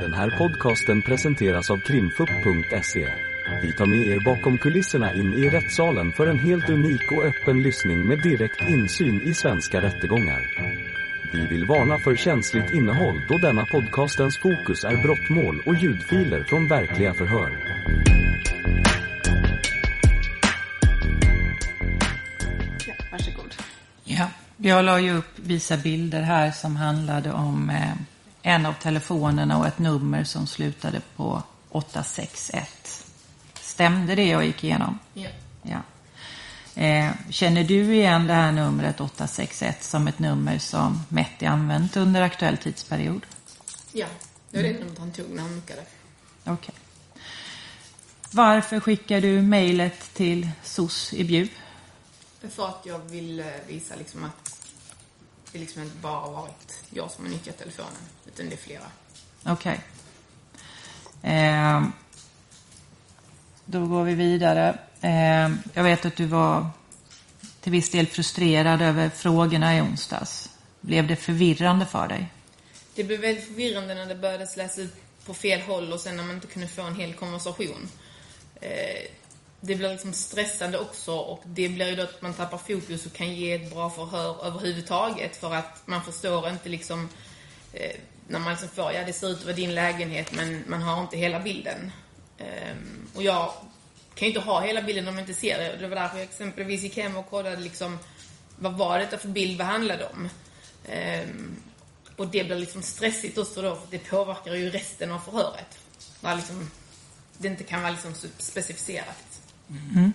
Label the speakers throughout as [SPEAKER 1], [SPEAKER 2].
[SPEAKER 1] Den här podcasten presenteras av krimfupp.se. Vi tar med er bakom kulisserna in i rättssalen för en helt unik och öppen lyssning med direkt insyn i svenska rättegångar. Vi vill varna för känsligt innehåll då denna podcastens fokus är brottmål och ljudfiler från verkliga förhör.
[SPEAKER 2] Ja, varsågod.
[SPEAKER 3] Ja, jag la ju upp vissa bilder här som handlade om eh, en av telefonerna och ett nummer som slutade på 861. Stämde det jag gick igenom?
[SPEAKER 2] Ja.
[SPEAKER 3] Ja. Eh, känner du igen det här numret 861 som ett nummer som Metti använt under aktuell tidsperiod?
[SPEAKER 2] Ja, det var det numret han tog när han muckade.
[SPEAKER 3] Okej. Varför skickar du mejlet till SOS i Bjuv?
[SPEAKER 2] För att jag vill eh, visa liksom att det liksom inte bara varit jag som har nyttjat telefonen, utan det är flera.
[SPEAKER 3] Okej. Eh, då går vi vidare. Eh, jag vet att du var till viss del frustrerad över frågorna i onsdags. Blev det förvirrande för dig?
[SPEAKER 2] Det blev väldigt förvirrande när det började läsas ut på fel håll och sen när man inte kunde få en hel konversation. Eh, det blir liksom stressande också och det blir ju då att man tappar fokus och kan ge ett bra förhör överhuvudtaget för att man förstår inte liksom eh, när man liksom får, ja det ser ut att vara din lägenhet men man har inte hela bilden. Ehm, och jag kan ju inte ha hela bilden om jag inte ser det. Det var därför jag exempelvis gick hem och kollade liksom vad var detta för bild, vad handlade det om? Ehm, och det blir liksom stressigt också då, för det påverkar ju resten av förhöret. Där liksom, det inte kan vara liksom specificerat. Mm.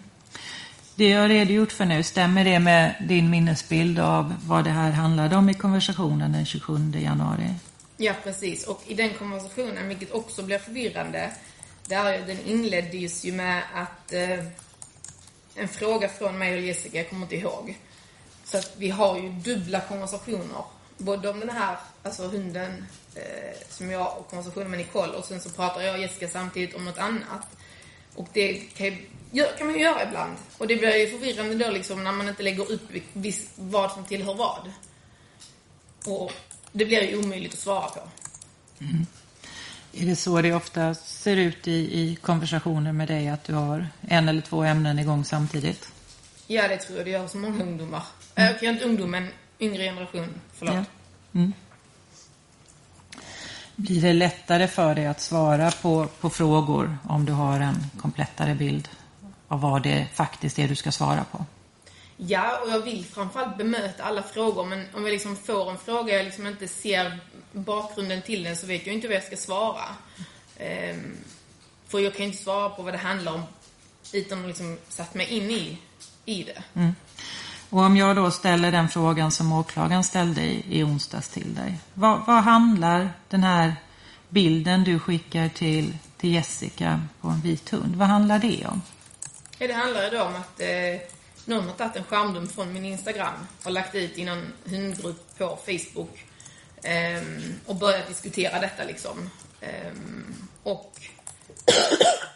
[SPEAKER 3] Det jag har redogjort för nu, stämmer det med din minnesbild av vad det här handlade om i konversationen den 27 januari?
[SPEAKER 2] Ja, precis. Och i den konversationen, vilket också blir förvirrande, där den inleddes ju med att eh, en fråga från mig och Jessica, jag kommer inte ihåg. Så att vi har ju dubbla konversationer. Både om den här, alltså hunden eh, som jag och konversationen med Nicole och sen så pratar jag och Jessica samtidigt om något annat. Och det kan, ju, kan man ju göra ibland. Och det blir ju förvirrande då liksom när man inte lägger upp vad som tillhör vad. Och det blir ju omöjligt att svara på.
[SPEAKER 3] Är det så det ofta ser ut i, i konversationer med dig, att du har en eller två ämnen igång samtidigt?
[SPEAKER 2] Ja, det tror jag det gör hos många ungdomar. Mm. Okej, inte ungdom, men yngre generation. Förlåt.
[SPEAKER 3] Ja. Mm. Blir det lättare för dig att svara på, på frågor om du har en komplettare bild av vad det faktiskt är du ska svara på?
[SPEAKER 2] Ja, och jag vill framförallt bemöta alla frågor, men om jag liksom får en fråga jag liksom inte ser bakgrunden till den så vet jag inte vad jag ska svara. Ehm, för jag kan ju inte svara på vad det handlar om utan att liksom satt mig in i, i det.
[SPEAKER 3] Och om jag då ställer den frågan som åklagaren ställde i, i onsdags till dig. Vad, vad handlar den här bilden du skickar till, till Jessica på en vit hund, vad handlar det om?
[SPEAKER 2] Ja, det handlar ju då om att eh, någon har tagit en skärmdump från min Instagram och lagt ut i någon hundgrupp på Facebook ehm, och börjat diskutera detta liksom. Ehm, och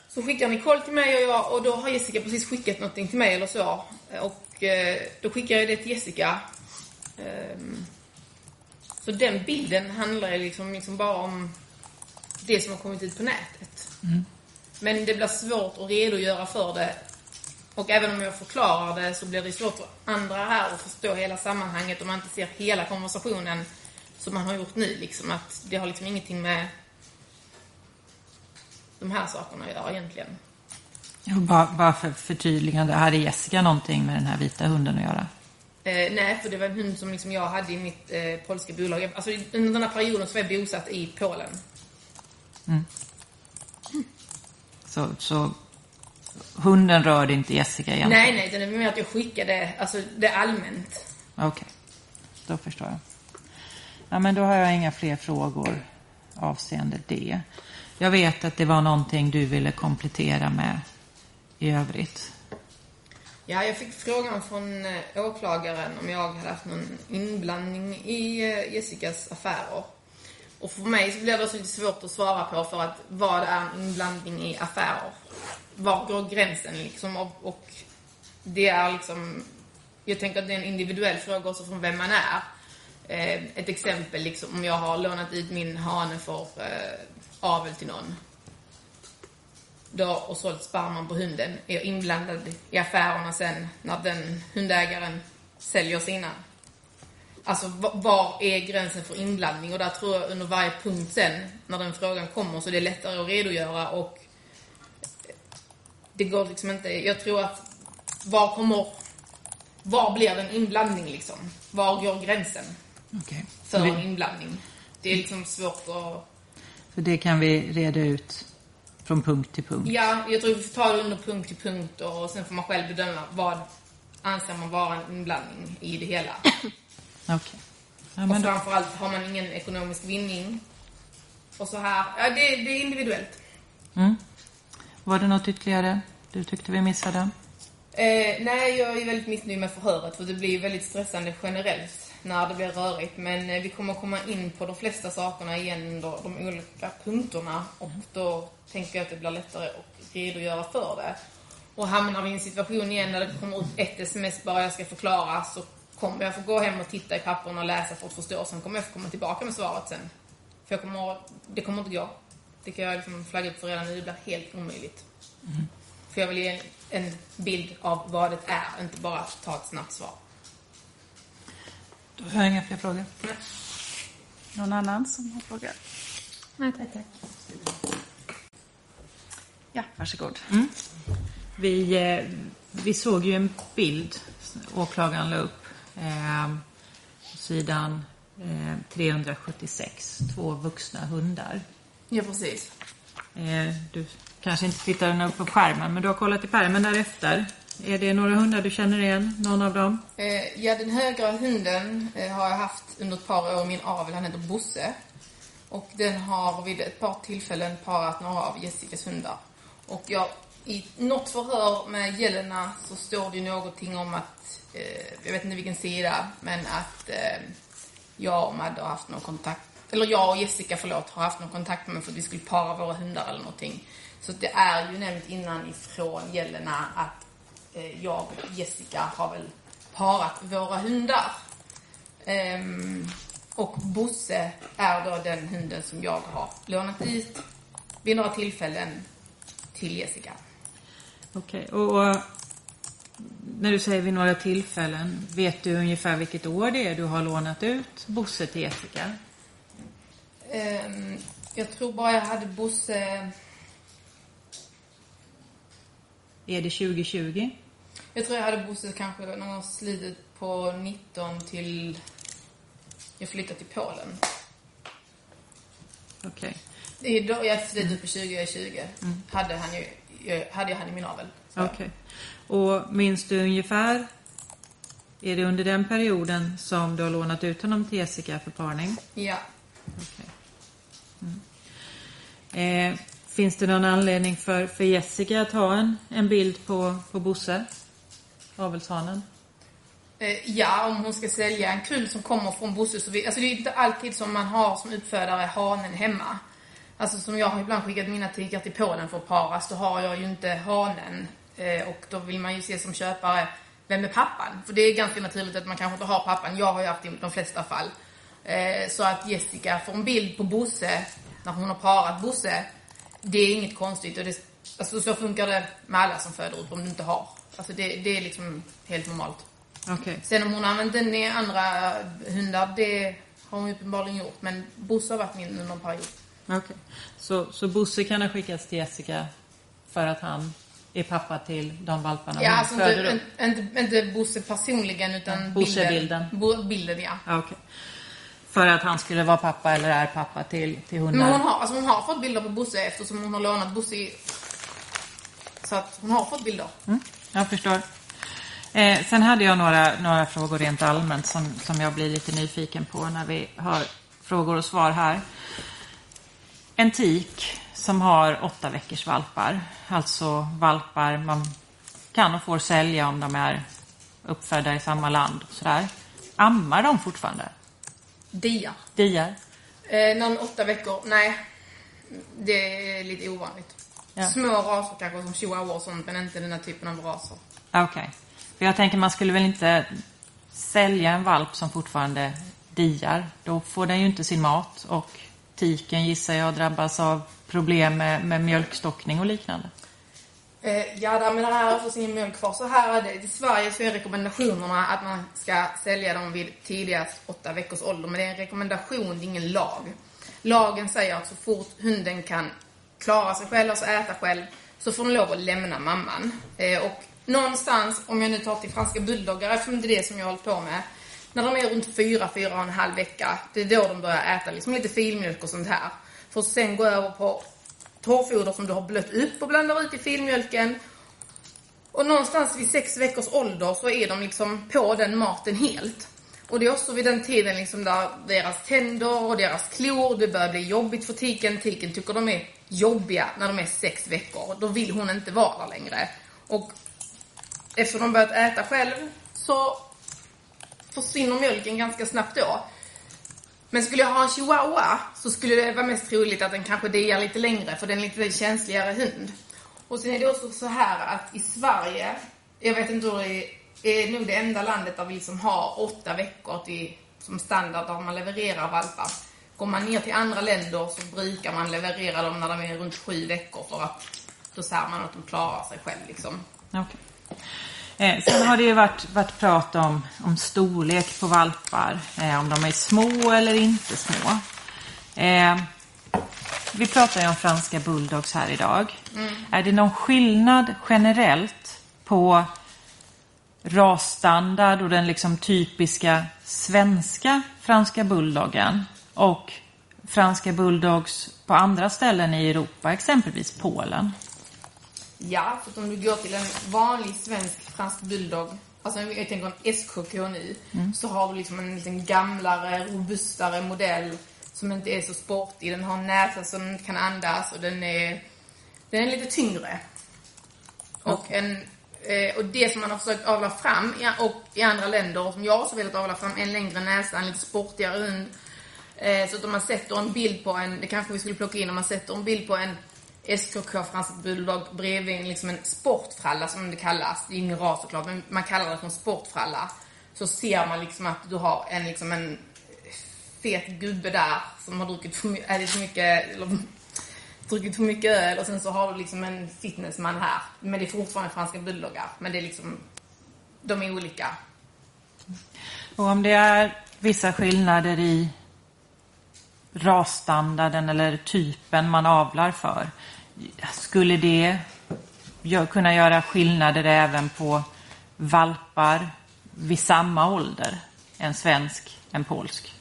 [SPEAKER 2] så skickar Nicole till mig och jag och då har Jessica precis skickat någonting till mig eller så. Och eh, då skickar jag det till Jessica. Ehm, så den bilden handlar ju liksom, liksom bara om det som har kommit ut på nätet. Men det blir svårt att redogöra för det. Och även om jag förklarar det så blir det svårt för andra här att förstå hela sammanhanget om man inte ser hela konversationen som man har gjort nu. Liksom att det har liksom ingenting med de här sakerna att göra egentligen.
[SPEAKER 3] Jo, bara, bara för förtydligande, hade Jessica någonting med den här vita hunden att göra?
[SPEAKER 2] Eh, nej, för det var en hund som liksom jag hade i mitt eh, polska bolag. Alltså under den här perioden så var jag bosatt i Polen.
[SPEAKER 3] Så, så hunden rörde inte Jessica egentligen?
[SPEAKER 2] Nej, nej, det är mer att jag skickade, alltså det allmänt.
[SPEAKER 3] Okej, då förstår jag. Ja, men då har jag inga fler frågor avseende det. Jag vet att det var någonting du ville komplettera med i övrigt.
[SPEAKER 2] Ja, jag fick frågan från eh, åklagaren om jag hade haft någon inblandning i eh, Jessicas affärer. Och för mig så blir det så lite svårt att svara på för att vad är en inblandning i affärer? Var går gränsen liksom? Och, och det är liksom, jag tänker att det är en individuell fråga också från vem man är. Eh, ett exempel, liksom, om jag har lånat ut min hane för eh, avel till någon då, och sålt sperman på hunden, är jag inblandad i affärerna sen när den hundägaren säljer sina. Alltså var är gränsen för inblandning? Och där tror jag under varje punkt sen, när den frågan kommer, så det är lättare att redogöra och det går liksom inte, jag tror att var kommer, var blir den inblandning liksom? Var går gränsen
[SPEAKER 3] Okej.
[SPEAKER 2] för
[SPEAKER 3] Så,
[SPEAKER 2] en
[SPEAKER 3] vi,
[SPEAKER 2] inblandning? Det är liksom svårt att
[SPEAKER 3] så det kan vi reda ut från punkt till punkt.
[SPEAKER 2] Ja, jag tror vi får ta det under punkt till punkt och sen får man själv bedöma vad anser man vara en inblandning i det hela.
[SPEAKER 3] Okej. Ja,
[SPEAKER 2] Och framförallt har man ingen ekonomisk vinning. Och så här, ja det, det är individuellt.
[SPEAKER 3] mm. Var det något ytterligare du tyckte vi missade?
[SPEAKER 2] Eh, nej, jag är väldigt missnöjd med förhöret för det blir väldigt stressande generellt när det blir rörigt. Men eh, vi kommer komma in på de flesta sakerna igen under de olika punkterna och då tänker jag att det blir lättare att redogöra för det. Och hamnar vi i en situation igen där det kommer ut ett sms bara jag ska förklara så kommer jag få gå hem och titta i papperna och läsa för att förstå. Sen kommer jag få komma tillbaka med svaret sen. För jag kommer, det kommer inte gå. Det kan jag liksom flagga upp för redan nu. Det blir helt omöjligt. För jag vill ge en, en bild av vad det är, inte bara ta ett snabbt svar.
[SPEAKER 3] Då har jag inga fler frågor.
[SPEAKER 4] Någon annan som har frågor?
[SPEAKER 2] Nej, tack, tack.
[SPEAKER 4] Ja, varsågod.
[SPEAKER 3] Vi, eh, vi såg ju en bild åklagaren la upp. Eh, på sidan eh, 376. Två vuxna hundar.
[SPEAKER 2] Ja, precis.
[SPEAKER 3] Eh, du kanske inte tittar den upp på skärmen, men du har kollat i pärmen därefter. Är det några hundar du känner igen? Någon av dem?
[SPEAKER 2] Eh, ja, den högra hunden eh, har jag haft under ett par år i min avel. Han heter Bosse. Och den har vid ett par tillfällen parat några av Jessicas hundar. Och jag, i något förhör med Jelena så står det ju någonting om att, eh, jag vet inte vilken sida, men att jag och Madde har haft någon kontakt, eller jag och Jessica, förlåt, har haft någon kontakt med mig för att vi skulle para våra hundar eller någonting. Så det är ju nämnt innan ifrån Jelena att eh, jag och Jessica har väl parat våra hundar. Ehm, och Bosse är då den hunden som jag har lånat ut vid några tillfällen till Jessica.
[SPEAKER 3] Okej, och, och när du säger vid några tillfällen, vet du ungefär vilket år det är du har lånat ut Bosse till Jessica?
[SPEAKER 2] Ehm, jag tror bara jag hade Bosse...
[SPEAKER 3] Är det 2020?
[SPEAKER 2] Jag tror jag hade Bosse kanske någon gång slutet på 19 till... Jag flyttade till Polen.
[SPEAKER 3] Okej.
[SPEAKER 2] Det är då jag slutet på 2020 hade, han ju, hade jag han i min avel.
[SPEAKER 3] Okej. Och minns du ungefär, är det under den perioden som du har lånat ut honom till Jessica för parning?
[SPEAKER 2] Ja.
[SPEAKER 3] Okej. Mm. Eh, finns det någon anledning för, för Jessica att ha en, en bild på, på Bosse? Avelshanen?
[SPEAKER 2] Eh, Ja, om hon ska sälja en kull som kommer från Bosse så vi, alltså det är inte alltid som man har som uppfödare hanen hemma. Alltså som jag har ibland skickat mina tikar till Polen för att paras, då har jag ju inte hanen. Eh, och då vill man ju se som köpare, vem är pappan? För det är ganska naturligt att man kanske inte har pappan. Jag har ju haft det i de flesta fall. Eh, så att Jessica får en bild på Bosse när hon har parat Bosse, det är inget konstigt. Och det, alltså så funkar det med alla som föder upp om du inte har. Alltså det, det är liksom helt normalt.
[SPEAKER 3] Okej.
[SPEAKER 2] Sen om hon har använt den i andra hundar, det har hon uppenbarligen gjort. Men Bosse har varit min under en period.
[SPEAKER 3] Okej. Så, så Bosse kan ha skickats till Jessica för att han är pappa till de valparna
[SPEAKER 2] Ja,
[SPEAKER 3] hon
[SPEAKER 2] alltså
[SPEAKER 3] föder
[SPEAKER 2] inte,
[SPEAKER 3] upp?
[SPEAKER 2] inte, inte Bosse personligen, utan
[SPEAKER 3] Bosse-bilden.
[SPEAKER 2] Bo, bilden, ja.
[SPEAKER 3] Okej. För att han skulle vara pappa eller är pappa till, till hundar?
[SPEAKER 2] Men hon har, alltså hon har fått bilder på Bosse eftersom hon har lånat Bosse. Så att hon har fått bilder.
[SPEAKER 3] Mm, jag förstår. Eh, sen hade jag några, några frågor rent allmänt som, som jag blir lite nyfiken på när vi har frågor och svar här. En tik som har åtta veckors valpar, alltså valpar man kan och får sälja om de är uppfödda i samma land och sådär. Ammar de fortfarande?
[SPEAKER 2] Dia.
[SPEAKER 3] Diar?
[SPEAKER 2] Eh, någon åtta veckor, nej. Det är lite ovanligt.
[SPEAKER 3] Ja.
[SPEAKER 2] Små raser kanske som chihuahua och sånt, men inte den här typen av raser.
[SPEAKER 3] Okej. För jag tänker man skulle väl inte sälja en valp som fortfarande diar, då får den ju inte sin mat och tiken gissar jag drabbas av problem med, med mjölkstockning och liknande.
[SPEAKER 2] Eh, ja, där det här får ingen mjölk kvar. Så här är det. I Sverige så är rekommendationerna att man ska sälja dem vid tidigast åtta veckors ålder. Men det är en rekommendation, det är ingen lag. Lagen säger att så fort hunden kan klara sig själv, alltså äta själv, så får den lov att lämna mamman. Eh, och någonstans, om jag nu tar till franska bulldoggar, eftersom det är det som jag har hållit på med, när de är runt fyra, fyra och en halv vecka, det är då de börjar äta liksom lite filmjölk och sånt här. För att sen gå över på torrfoder som du har blött upp och blandar ut i filmjölken. Och någonstans vid sex veckors ålder så är de liksom på den maten helt. Och det är också vid den tiden liksom där deras tänder och deras klor, det börjar bli jobbigt för tiken. Tiken tycker de är jobbiga när de är sex veckor. Då vill hon inte vara där längre. Och eftersom de börjat äta själv så försvinner mjölken ganska snabbt då. Men skulle jag ha en chihuahua så skulle det vara mest troligt att den kanske diar lite längre för den är lite känsligare hund. Och sen är det också så här att i Sverige, jag vet inte hur det är, är nog det enda landet där vi liksom har åtta veckor till, som standard där man levererar valpar. Går man ner till andra länder så brukar man leverera dem när de är runt sju veckor för att då ser man att de klarar sig själv liksom.
[SPEAKER 3] Okay. Eh, sen har det ju varit, varit prat om, om storlek på valpar, eh, om de är små eller inte små. Eh, vi pratar ju om franska bulldogs här idag. Mm. Är det någon skillnad generellt på rasstandard och den liksom typiska svenska franska bulldoggen och franska bulldogs på andra ställen i Europa, exempelvis Polen?
[SPEAKER 2] Ja, för om du går till en vanlig svensk fransk bulldog, alltså jag tänker en SKK nu, mm. så har du liksom en liten gamlare, robustare modell som inte är så sportig. Den har en näsa som inte kan andas och den är, den är lite tyngre. Och, en, eh, och det som man har försökt avla fram i, och i andra länder, och som jag också velat avla fram, en längre näsa, en lite sportigare hund. Eh, så att om man sätter en bild på en, det kanske vi skulle plocka in, om man sätter en bild på en SKK Fransk Bulldog bredvid liksom en sportfralla som det kallas. Det är ingen ras såklart, men man kallar det för en sportfralla. Så ser man liksom att du har en, liksom en fet gubbe där som har druckit för, ätit äh, för mycket, eller, druckit för mycket öl och sen så har du liksom en fitnessman här. Men det är fortfarande franska bulldoggar. Men det är liksom, de är olika.
[SPEAKER 3] Och om det är vissa skillnader i rasstandarden eller typen man avlar för. Skulle det kunna göra skillnader även på valpar vid samma ålder? En svensk, en polsk?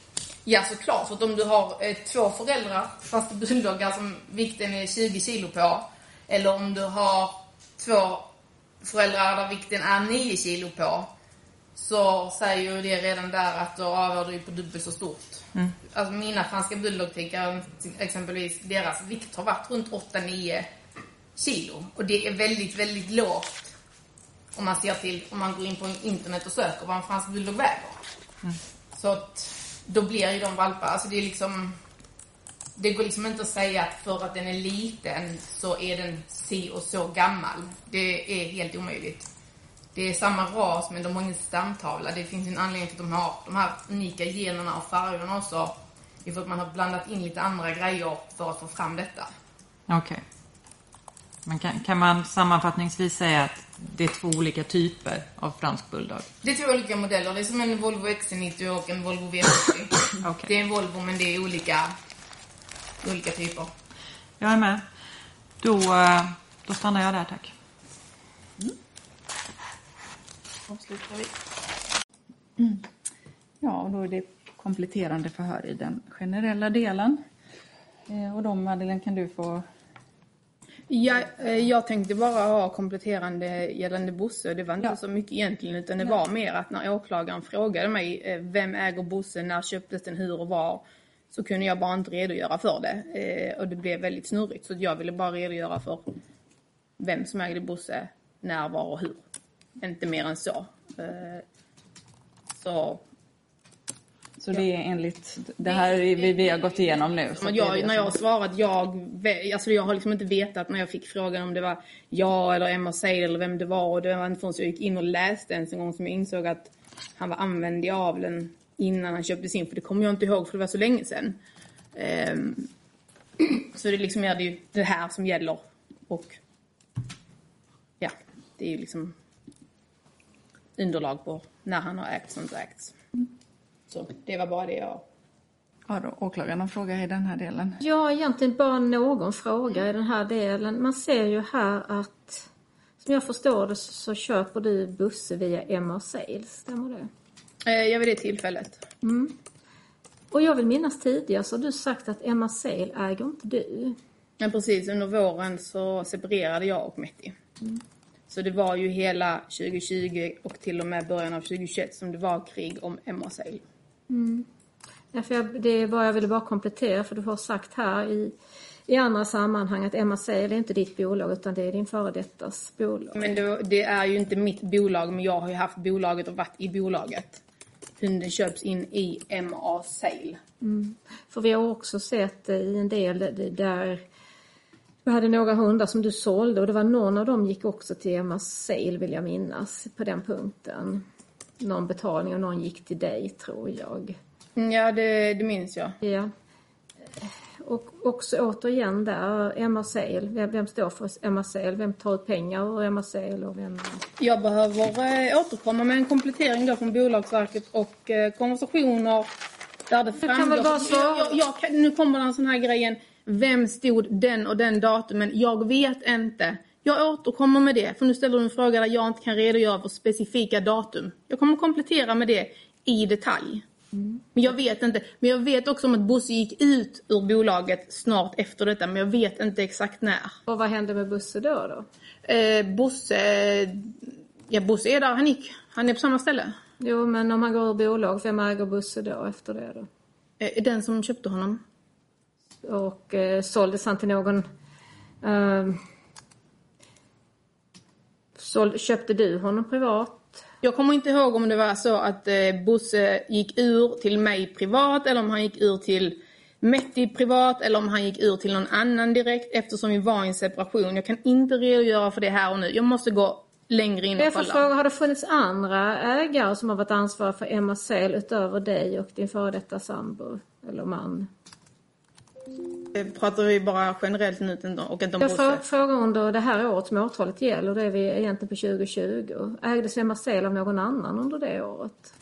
[SPEAKER 2] Ja, såklart. För att om du har eh, två föräldrar, fast bulldoggar som vikten är 20 kilo på, eller om du har två föräldrar där vikten är 9 kilo på, så säger ju det redan där att då avgör du på dubbelt så stort. Mm. Alltså mina franska bulldogtickar exempelvis, deras vikt har varit runt 8-9 kilo. Och det är väldigt, väldigt lågt om man ser till, om man går in på internet och söker vad en fransk bulldog väger. Mm. Så att då blir ju de valpar, alltså det är liksom det går liksom inte att säga att för att den är liten så är den si och så gammal. Det är helt omöjligt. Det är samma ras men de har ingen stamtavla. Det finns en anledning till att de har de här unika generna och färgerna också. Det är för att man har blandat in lite andra grejer för att få fram detta.
[SPEAKER 3] Okej. Okay. Men kan, kan man sammanfattningsvis säga att det är två olika typer av fransk bulldog?
[SPEAKER 2] Det är två olika modeller. Det är som en Volvo XC90 och en Volvo V70. okay. Det är en Volvo men det är olika, olika typer.
[SPEAKER 3] Jag är med. Då, eh, då stannar jag där, tack. Mm
[SPEAKER 4] avslutar vi. Mm. Ja, och då är det kompletterande förhör i den generella delen. Eh, och då Madeleine kan du få
[SPEAKER 2] Ja, eh, jag tänkte bara ha kompletterande gällande Bosse. Det var inte ja. så mycket egentligen utan det Nej. var mer att när åklagaren frågade mig eh, vem äger Bosse, när köptes den, hur och var? Så kunde jag bara inte redogöra för det. Och det blev väldigt snurrigt så jag ville bara redogöra för vem som ägde Bosse, när, var och hur. Inte mer än så. Eh, så
[SPEAKER 4] så det är enligt det här vi, vi har gått igenom nu?
[SPEAKER 2] Så jag, när jag har svarat jag, alltså jag har liksom inte vetat när jag fick frågan om det var jag eller Emma Seid eller vem det var. Och det var inte förrän jag gick in och läste ens en gång som jag insåg att han var använd i avlen innan han köptes in, för det kommer jag inte ihåg för det var så länge sedan. Ehm, så det är liksom det det här som gäller och ja, det är ju liksom underlag på när han har ägts och inte ägts. Så det var bara det jag...
[SPEAKER 4] Har då åklagaren någon fråga i den här delen?
[SPEAKER 5] Ja, egentligen bara någon fråga i den här delen. Man ser ju här att, som jag förstår det, så, köper du Busse via Emma Sales, stämmer det?
[SPEAKER 2] Eh, jag vid det tillfället.
[SPEAKER 5] Och jag vill minnas tidigare så har du sagt att Emma Sale äger inte du.
[SPEAKER 2] Men precis, under våren så separerade jag och Metti. Så det var ju hela 2020 och till och med början av 2021 som det var krig om Emma Sale.
[SPEAKER 5] Ja, för jag, det är bara, jag ville bara komplettera för du har sagt här i, i andra sammanhang att Sale är inte ditt bolag utan det är din före dettas bolag.
[SPEAKER 2] Men det, det är ju inte mitt bolag, men jag har ju haft bolaget och varit i bolaget. Hunden köps in i MA Sale.
[SPEAKER 5] För vi har också sett i en del där vi hade några hundar som du sålde och det var någon av dem gick också till Emma Sale vill jag minnas på den punkten. Någon betalning och någon gick till dig tror jag.
[SPEAKER 2] Mm, Ja, det, det minns jag.
[SPEAKER 5] Ja. Och också återigen där, Emma Sale. Vem, vem står för Emma Sale? Vem tar ut pengar ur Emma Sale och vem...
[SPEAKER 2] Jag behöver eh, återkomma med en komplettering då från Bolagsverket och eh, konversationer där det framgår.
[SPEAKER 5] kan väl bara svara.
[SPEAKER 2] jag, jag, jag, nu kommer den sån här grejen. Vem stod den och den datumen? Jag vet inte. Jag återkommer med det, för nu ställer du en fråga där jag inte kan redogöra för specifika datum. Jag kommer komplettera med det i detalj. Men jag vet inte. Men jag vet också om att Bosse gick ut ur bolaget snart efter detta, men jag vet inte exakt när.
[SPEAKER 5] Och vad hände med Busse då? då?
[SPEAKER 2] Eh, Bosse, ja Bosse är där han gick. Han är på samma ställe.
[SPEAKER 5] Jo, men om han går ur bolag, vem äger Busse då efter det då?
[SPEAKER 2] Eh, den som köpte honom.
[SPEAKER 5] Och eh, såldes han till någon... Eh, såld, köpte du honom privat?
[SPEAKER 2] Jag kommer inte ihåg om det var så att eh, Bosse gick ur till mig privat eller om han gick ur till Metti privat eller om han gick ur till någon annan direkt eftersom vi var i en separation. Jag kan inte redogöra för det här och nu. Jag måste gå längre in och kolla.
[SPEAKER 5] fråga, har det funnits andra ägare som har varit ansvariga för Emma Sale utöver dig och din före detta sambo eller man?
[SPEAKER 2] Eh, Pratar vi bara generellt nu och inte om
[SPEAKER 5] Jag
[SPEAKER 2] Bosse?
[SPEAKER 5] frågar under det här året som åtalet gäller, det är vi egentligen på 2020. Ägdes Emma Sale av någon annan under det året?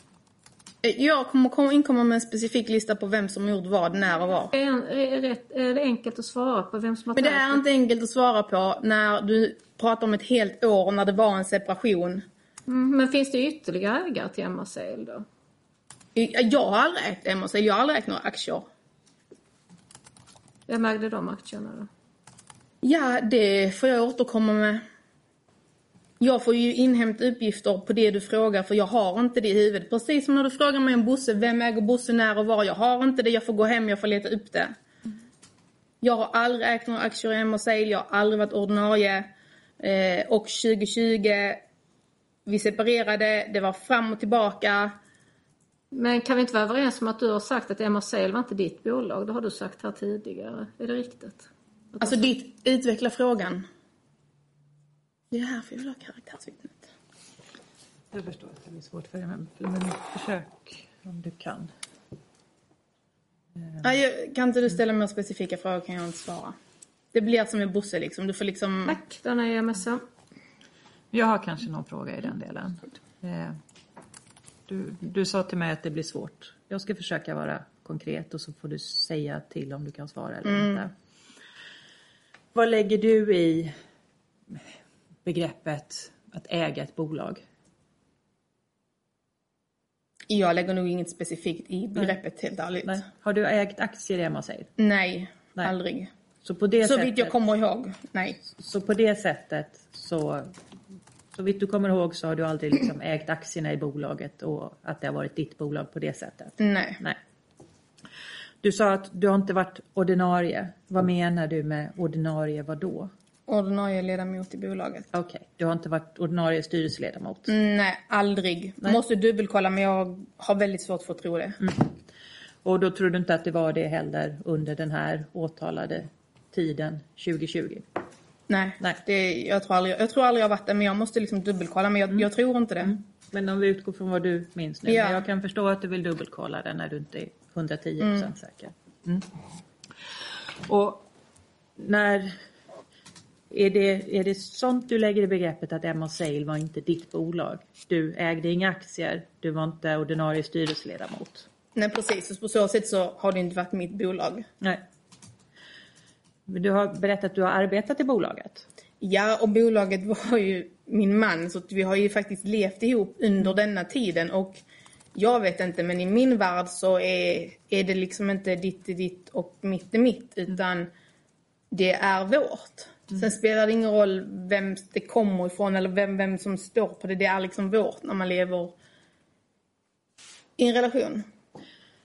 [SPEAKER 2] Eh, Jag kommer komma- inkomma med en specifik lista på vem som gjort vad, när och var.
[SPEAKER 5] Är, rätt, är det enkelt att svara på vem som har
[SPEAKER 2] Men det är inte enkelt att svara på när du pratar om ett helt år när det var en separation.
[SPEAKER 5] Mm, men finns det ytterligare ägare till Sale då?
[SPEAKER 2] Jag har aldrig ägt Sale, jag har aldrig ägt några aktier.
[SPEAKER 5] Vem ägde de aktierna då?
[SPEAKER 2] Ja, det får jag återkomma med. Jag får ju inhämta uppgifter på det du frågar för jag har inte det i huvudet. Precis som när du frågar mig om Bosse, vem äger Bosse, när och var. Jag har inte det, jag får gå hem, jag får leta upp det. Jag har aldrig ägt några aktier i Emma Sale, jag har aldrig varit ordinarie. Eh, och 2020, vi separerade, det var fram och tillbaka.
[SPEAKER 5] Men kan vi inte vara överens om att du har sagt att Emma Sale var inte ditt bolag? Det har du sagt här tidigare. Är det riktigt?
[SPEAKER 2] Alltså ditt, utveckla frågan. Det är härför jag vill ha karaktärsvittnet.
[SPEAKER 3] Jag förstår att det blir svårt för dig, men, men försök om du kan.
[SPEAKER 2] Nej, jag- kan inte du ställa mer specifika frågor kan jag inte svara. Det blir som med Bosse liksom. Du får liksom...
[SPEAKER 5] Tack, då nöjer jag mig så.
[SPEAKER 3] Jag har kanske någon fråga i den delen. Du, du sa till mig att det blir svårt. Jag ska försöka vara konkret och så får du säga till om du kan svara eller inte. Vad lägger du i begreppet att äga ett bolag?
[SPEAKER 2] Jag lägger nog inget specifikt i begreppet helt ärligt.
[SPEAKER 3] Nej. Har du ägt aktier i Emma Sale?
[SPEAKER 2] Nej,
[SPEAKER 3] Nej.
[SPEAKER 2] aldrig.
[SPEAKER 3] Så på det
[SPEAKER 2] Så
[SPEAKER 3] sättet,
[SPEAKER 2] vitt jag kommer ihåg, nej.
[SPEAKER 3] så på det sättet så så vitt du kommer ihåg så har du aldrig liksom ägt aktierna i bolaget och att det har varit ditt bolag på det sättet?
[SPEAKER 2] Nej.
[SPEAKER 3] Nej. Du sa att du har inte varit ordinarie. Vad menar du med ordinarie vad då?
[SPEAKER 2] Ordinarie ledamot i bolaget.
[SPEAKER 3] Okej, du har inte varit ordinarie styrelseledamot.
[SPEAKER 2] Nej, aldrig. Måste dubbelkolla men jag har väldigt svårt för att tro det.
[SPEAKER 3] Och då tror du inte att det var det heller under den här åtalade tiden 2020?
[SPEAKER 2] Nej,
[SPEAKER 3] Nej.
[SPEAKER 2] Det, jag, tror aldrig, jag tror aldrig jag har varit där men jag måste liksom dubbelkolla men jag, jag tror inte det.
[SPEAKER 3] Men om vi utgår från vad du minns nu.
[SPEAKER 2] Ja.
[SPEAKER 3] Men jag kan förstå att du vill dubbelkolla det när du inte är 110% säker. Mm. Och när... Är det, är det sånt du lägger i begreppet att Emma Sale var inte ditt bolag? Du ägde inga aktier, du var inte ordinarie styrelseledamot.
[SPEAKER 2] Nej precis, och på så sätt så har det inte varit mitt bolag.
[SPEAKER 3] Nej. Du har berättat att du har arbetat i bolaget.
[SPEAKER 2] Ja, och bolaget var ju min man så vi har ju faktiskt levt ihop under denna tiden och jag vet inte men i min värld så är, är det liksom inte ditt är ditt och mitt är mitt utan det är vårt. Sen spelar det ingen roll vem det kommer ifrån eller vem, vem som står på det. Det är liksom vårt när man lever i en relation.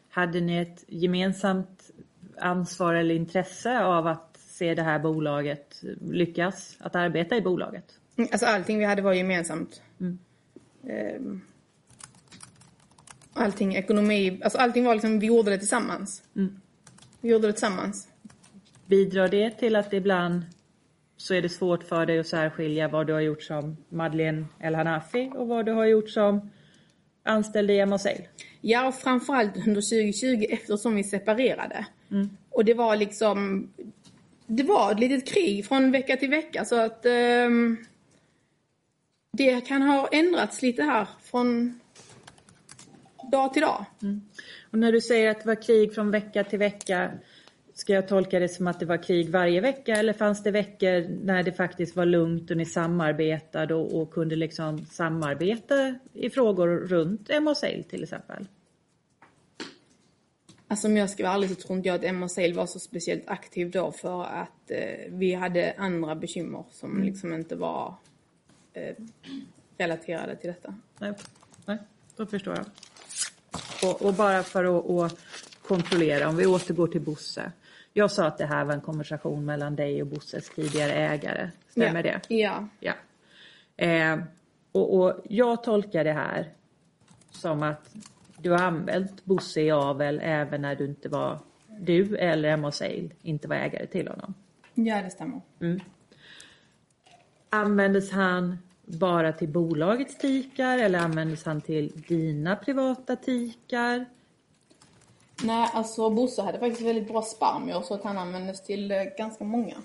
[SPEAKER 3] Hade ni ett gemensamt ansvar eller intresse av att se det här bolaget lyckas att arbeta i bolaget?
[SPEAKER 2] Mm, Alltså allting vi hade var gemensamt. Ehm, allting, ekonomi, alltså allting var liksom, vi gjorde det tillsammans. Vi gjorde det tillsammans.
[SPEAKER 3] Bidrar det till att ibland så är det svårt för dig att särskilja vad du har gjort som Madeleine El Hanafi och vad du har gjort som anställd i Sale?
[SPEAKER 2] Ja, och framförallt under 2020 eftersom vi separerade. Och det var liksom, det var ett litet krig från vecka till vecka så att ehm, det kan ha ändrats lite här från dag till dag. Mm.
[SPEAKER 3] Och när du säger att det var krig från vecka till vecka, ska jag tolka det som att det var krig varje vecka eller fanns det veckor när det faktiskt var lugnt och ni samarbetade och, och kunde liksom samarbeta i frågor runt MA-Sale till exempel?
[SPEAKER 2] Alltså om jag ska vara ärlig så tror inte jag att Emma Sale var så speciellt aktiv då för att eh, vi hade andra bekymmer som liksom inte var eh, relaterade till detta.
[SPEAKER 3] Nej, nej då förstår jag. Och, och bara för att, att kontrollera, om vi återgår till Bosse. Jag sa att det här var en konversation mellan dig och Bosses tidigare ägare. Stämmer
[SPEAKER 2] ja.
[SPEAKER 3] det?
[SPEAKER 2] Ja.
[SPEAKER 3] Ja. Eh, och, och jag tolkar det här som att du har använt Bosse i avel även när du inte var du eller Emma Sale inte var ägare till honom.
[SPEAKER 2] Ja, det stämmer.
[SPEAKER 3] Användes han bara till bolagets tikar eller användes han till dina privata tikar?
[SPEAKER 2] Nej, alltså Bosse hade faktiskt väldigt bra spermier så att han användes till eh, ganska många.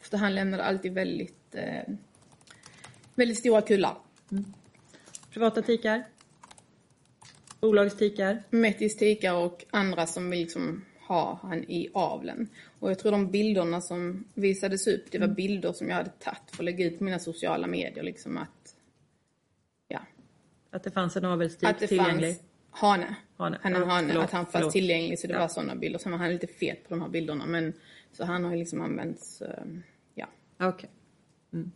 [SPEAKER 2] För han lämnade alltid väldigt, eh, väldigt stora kullar.
[SPEAKER 3] Privata tikar? Bolagets tikar?
[SPEAKER 2] Mettis tikar och andra som vill liksom ha han i avlen. Och jag tror de bilderna som visades upp, det var bilder som jag hade tagit för att lägga ut på mina sociala medier liksom att, ja,
[SPEAKER 3] Att det fanns en avelstik
[SPEAKER 2] att det
[SPEAKER 3] tillgänglig?
[SPEAKER 2] hane.
[SPEAKER 3] Hane.
[SPEAKER 2] Han är hane,
[SPEAKER 3] förlåt,
[SPEAKER 2] att han fanns
[SPEAKER 3] förlåt.
[SPEAKER 2] tillgänglig så det
[SPEAKER 3] Ja.
[SPEAKER 2] var sådana bilder. Sen var han lite fet på de här bilderna men så han har liksom använts, eh, ja.
[SPEAKER 3] Okej. Mm.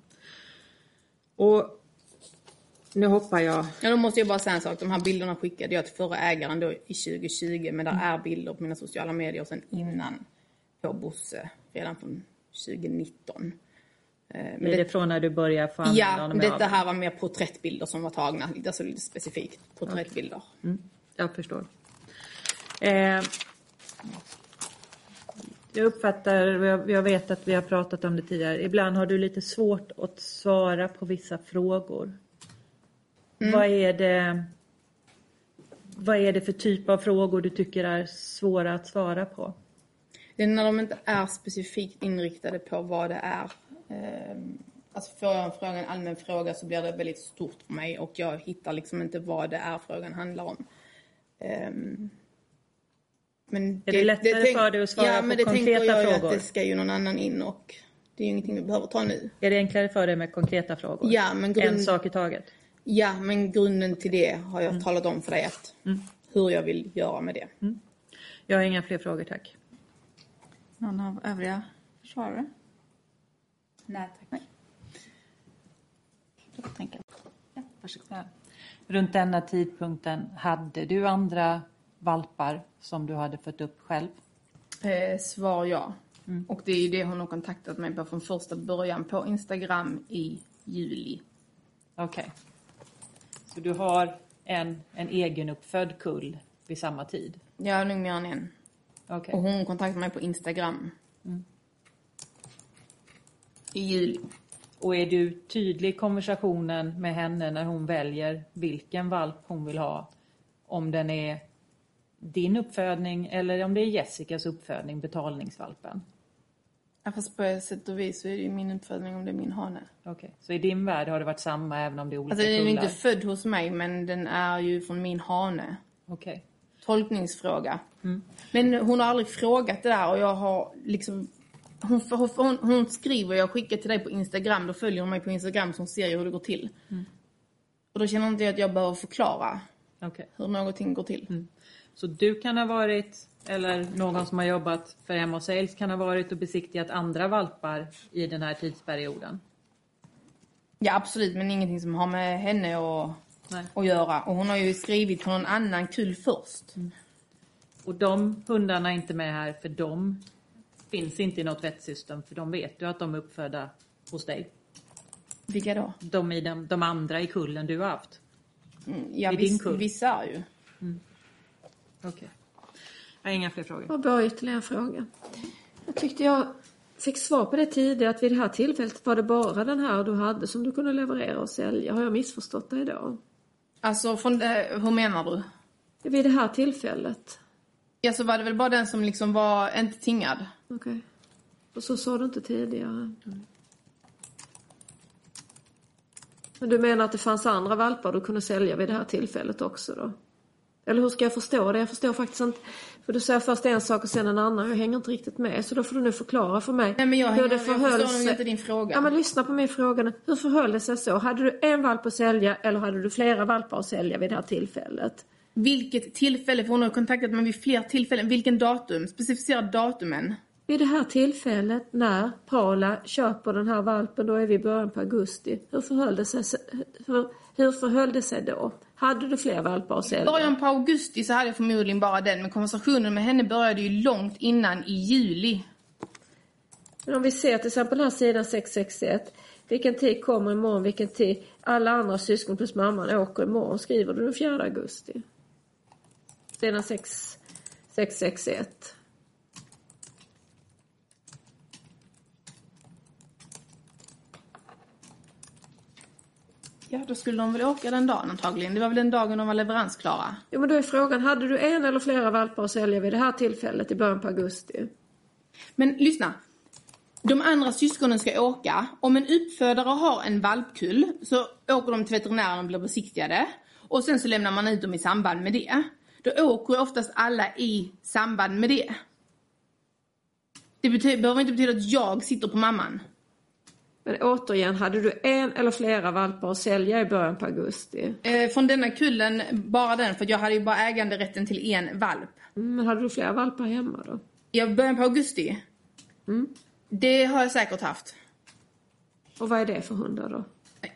[SPEAKER 3] Och nu hoppar jag.
[SPEAKER 2] Ja, då måste jag bara säga en sak. De här bilderna skickade jag till förra ägaren då i 2020. Men där är bilder på mina sociala medier sen innan på Bosse. Redan från 2019. Eh, Men
[SPEAKER 3] Är det
[SPEAKER 2] det,
[SPEAKER 3] från när du börjar få använda
[SPEAKER 2] ja,
[SPEAKER 3] i
[SPEAKER 2] detta här var mer porträttbilder som var tagna. Alltså lite specifikt porträttbilder.
[SPEAKER 3] Jag förstår. Eh, jag uppfattar, jag vet att vi har pratat om det tidigare. Ibland har du lite svårt att svara på vissa frågor. Vad är det vad är det för typ av frågor du tycker är svåra att svara på?
[SPEAKER 2] Det är när de inte är specifikt inriktade på vad det är. Eh, Alltså får jag en fråga, en allmän fråga så blir det väldigt stort för mig och jag hittar liksom inte vad det är frågan handlar om. Ehm, Men
[SPEAKER 3] Är det lättare för dig att svara
[SPEAKER 2] ja,
[SPEAKER 3] på
[SPEAKER 2] men det
[SPEAKER 3] konkreta
[SPEAKER 2] tänker jag
[SPEAKER 3] frågor?
[SPEAKER 2] att det ska ju någon annan in och det är ju ingenting vi behöver ta nu.
[SPEAKER 3] Är det enklare för dig med konkreta frågor?
[SPEAKER 2] Ja, men grund-
[SPEAKER 3] En sak i taget?
[SPEAKER 2] Ja, men grunden till det har
[SPEAKER 3] Mm.
[SPEAKER 2] jag talat om för dig att hur jag vill göra med det.
[SPEAKER 3] Jag har inga fler frågor, tack.
[SPEAKER 4] Någon av övriga försvarare?
[SPEAKER 2] Nej, tack.
[SPEAKER 4] Då tänker jag. Ja, varsågod.
[SPEAKER 3] Ja. Runt denna tidpunkten, hade du andra valpar som du hade fött upp själv?
[SPEAKER 2] Eh, svar ja.
[SPEAKER 3] Mm.
[SPEAKER 2] Och det är ju det hon har kontaktat mig på från första början på Instagram i juli.
[SPEAKER 3] Okej. Så du har en, en egenuppfödd kull vid samma tid?
[SPEAKER 2] Jag har nog mer än en.
[SPEAKER 3] Okej.
[SPEAKER 2] Och hon kontaktade mig på Instagram. I juli.
[SPEAKER 3] Och är du tydlig i konversationen med henne när hon väljer vilken valp hon vill ha? Om den är din uppfödning eller om det är Jessicas uppfödning, betalningsvalpen?
[SPEAKER 2] Ja, fast på sätt och vis så är det ju min uppfödning om det är min hane.
[SPEAKER 3] Okej, så i din värld har det varit samma även om det är olika
[SPEAKER 2] Alltså den är
[SPEAKER 3] kullar?
[SPEAKER 2] inte född hos mig men den är ju från min hane.
[SPEAKER 3] Okej.
[SPEAKER 2] Tolkningsfråga. Men hon har aldrig frågat det där och jag har liksom hon, hon, hon, hon skriver, jag skickar till dig på Instagram, då följer hon mig på Instagram så hon ser ju hur det går till. Och då känner inte jag att jag behöver förklara
[SPEAKER 3] Okej.
[SPEAKER 2] hur någonting går till.
[SPEAKER 3] Så du kan ha varit, eller någon som har jobbat för Hemma och Sales kan ha varit och besiktigat andra valpar i den här tidsperioden?
[SPEAKER 2] Ja absolut, men ingenting som har med henne
[SPEAKER 3] Nej.
[SPEAKER 2] att göra. Och hon har ju skrivit för någon annan kull först.
[SPEAKER 3] Och de hundarna är inte med här för de finns inte i något vettsystem för de vet du att de är uppfödda hos dig.
[SPEAKER 2] Vilka då?
[SPEAKER 3] De, i de, de andra i kullen du har haft.
[SPEAKER 2] Mm, Ja,
[SPEAKER 3] I din
[SPEAKER 2] viss,
[SPEAKER 3] kull.
[SPEAKER 2] vissa ju.
[SPEAKER 3] Okej. Jag har inga fler frågor.
[SPEAKER 6] Har bara ytterligare en fråga. Jag tyckte jag fick svar på det tidigare att vid det här tillfället var det bara den här du hade som du kunde leverera och sälja. Har jag missförstått dig då?
[SPEAKER 2] Alltså, från det, hur menar du?
[SPEAKER 6] Vid det här tillfället?
[SPEAKER 2] Ja, så var det väl bara den som liksom var inte tingad.
[SPEAKER 6] Okej. Och så sa du inte tidigare? Men du menar att det fanns andra valpar du kunde sälja vid det här tillfället också då? Eller hur ska jag förstå det? Jag förstår faktiskt inte. För du säger först en sak och sen en annan. Jag hänger inte riktigt med. Så då får du nu förklara för mig.
[SPEAKER 2] Nej, men jag,
[SPEAKER 6] hur det
[SPEAKER 2] jag
[SPEAKER 6] förhöll
[SPEAKER 2] förstår nog
[SPEAKER 6] sig.
[SPEAKER 2] inte din fråga.
[SPEAKER 6] Ja men lyssna på min fråga nu. Hur förhöll det sig så? Hade du en valp att sälja eller hade du flera valpar att sälja vid det här tillfället?
[SPEAKER 2] Vilket tillfälle? För hon har kontaktat mig vid fler tillfällen. Vilken datum? Specificera datumen.
[SPEAKER 6] Vid det här tillfället när Paula köper den här valpen, då är vi i början på augusti. Hur förhöll det sig, hur, hur förhöll det sig då? Hade du fler valpar att
[SPEAKER 2] I
[SPEAKER 6] sälja?
[SPEAKER 2] början på augusti så hade jag förmodligen bara den. Men konversationen med henne började ju långt innan i juli.
[SPEAKER 6] Men om vi ser till exempel den här sidan 661. Vilken tid kommer imorgon, vilken tid alla andra syskon plus mamman åker imorgon. Skriver du den 4 augusti? Sidan 6, 661.
[SPEAKER 2] Ja, då skulle de väl åka den dagen antagligen. Det var väl den dagen de var leveransklara.
[SPEAKER 6] Jo men då är frågan, hade du en eller flera valpar att sälja vid det här tillfället i början på augusti?
[SPEAKER 2] Men lyssna. De andra syskonen ska åka. Om en uppfödare har en valpkull så åker de till veterinären och blir besiktigade. Och sen så lämnar man ut dem i samband med det. Då åker oftast alla i samband med det. Det behöver inte betyda att jag sitter på mamman.
[SPEAKER 6] Men återigen, hade du en eller flera valpar att sälja i början på augusti?
[SPEAKER 2] Eh, från denna kullen, bara den, för jag hade ju bara äganderätten till en valp.
[SPEAKER 6] Mm, Men hade du flera valpar hemma då?
[SPEAKER 2] I början på augusti. Det har jag säkert haft.
[SPEAKER 6] Och vad är det för hundar då?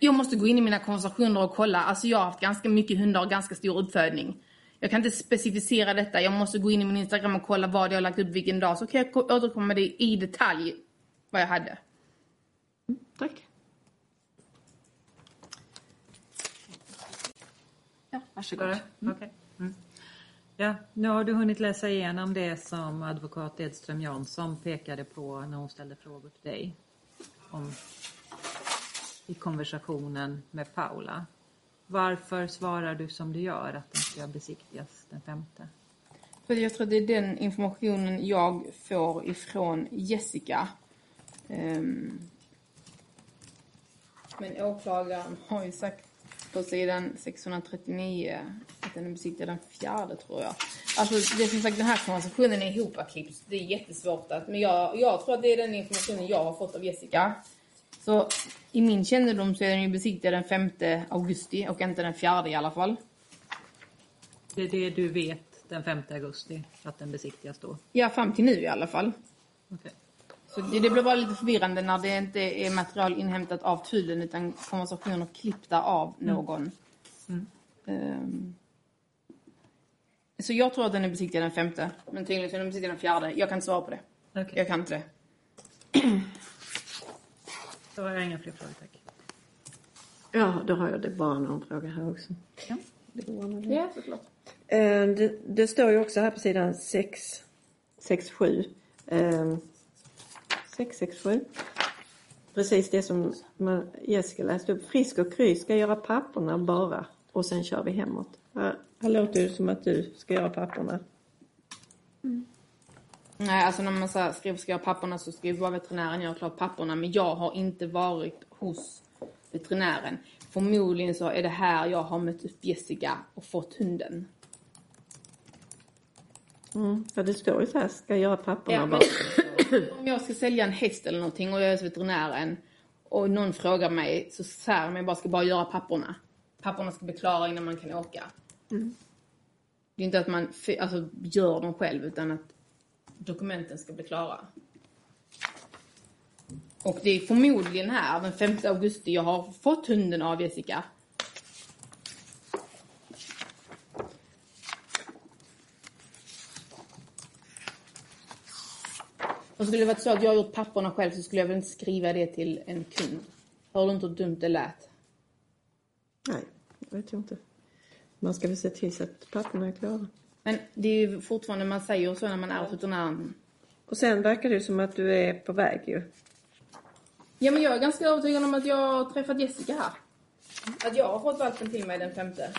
[SPEAKER 2] Jag måste gå in i mina konversationer och kolla. Alltså jag har haft ganska mycket hundar och ganska stor uppfödning. Jag kan inte specificera detta. Jag måste gå in i min Instagram och kolla vad jag har lagt upp vilken dag. Så kan jag ko- återkomma med det i detalj vad jag hade.
[SPEAKER 6] Tack.
[SPEAKER 3] Ja, varsågod. Okej. Mm. Ja, nu har du hunnit läsa igenom det som advokat Edström Jansson pekade på när hon ställde frågor till dig. Om, I konversationen med Paula. Varför svarar du som du gör att den ska besiktigas den femte?
[SPEAKER 2] För jag tror att det är den informationen jag får ifrån Jessica. Ehm. Men åklagaren har ju sagt på sidan 639 att den är besiktigad den fjärde tror jag. Alltså det är som sagt den här konversationen är ihopklippt. Det är jättesvårt att, men jag, jag tror att det är den informationen jag har fått av Jessica. Så i min kännedom så är den ju besiktigad den 5 augusti och inte den fjärde i alla fall.
[SPEAKER 3] Det är det du vet den 5 augusti att den besiktigas då?
[SPEAKER 2] Ja, fram till nu i alla fall.
[SPEAKER 3] Okej.
[SPEAKER 2] Det, det blir bara lite förvirrande när det inte är material inhämtat av tullen utan konversationer klippta av någon. Ehm. så jag tror att den är besiktigad den femte. Men tydligen är den besiktigad den fjärde. Jag kan inte svara på det.
[SPEAKER 3] Okej.
[SPEAKER 2] Jag kan inte det.
[SPEAKER 3] Då har jag inga fler frågor, tack.
[SPEAKER 6] Ja, då har jag det bara någon fråga här också.
[SPEAKER 3] Ja.
[SPEAKER 6] Det går det.
[SPEAKER 2] Ja, såklart.
[SPEAKER 6] Eh, Det, det står ju också här på sidan 6, 6 7. Eh, 6, 6, 7. precis det som Jessica läste upp. Frisk och Kry ska göra papperna bara och sen kör vi hemåt. Här, här låter det som att du ska göra papperna.
[SPEAKER 2] Nej, alltså när man så skriver ska göra papperna så skriver bara veterinären göra klart papperna. Men jag har inte varit hos veterinären. Förmodligen så är det här jag har mött upp Jessica och fått hunden.
[SPEAKER 6] Mm. Ja, det står ju så här, ska göra papperna
[SPEAKER 2] Ja,
[SPEAKER 6] bara.
[SPEAKER 2] om jag ska sälja en häst eller någonting och jag är hos veterinären och någon frågar mig så säger de jag bara ska bara göra papperna. Papperna ska bli klara innan man kan åka. Det är inte att man alltså, gör dem själv utan att dokumenten ska bli klara. Och det är förmodligen här den 5 augusti jag har fått hunden av Jessica. Och skulle det varit så att jag har gjort papperna själv så skulle jag väl inte skriva det till en kund. Hör du inte hur dumt det lät?
[SPEAKER 6] Nej, det vet jag inte. Man ska väl se till så att papperna är klara.
[SPEAKER 2] Men det är ju fortfarande, man säger så när man är hos veterinären.
[SPEAKER 6] Och sen verkar det som att du är på väg ju.
[SPEAKER 2] Ja men jag är ganska övertygad om att jag har träffat Jessica här. Att jag har fått valpen till mig den femte.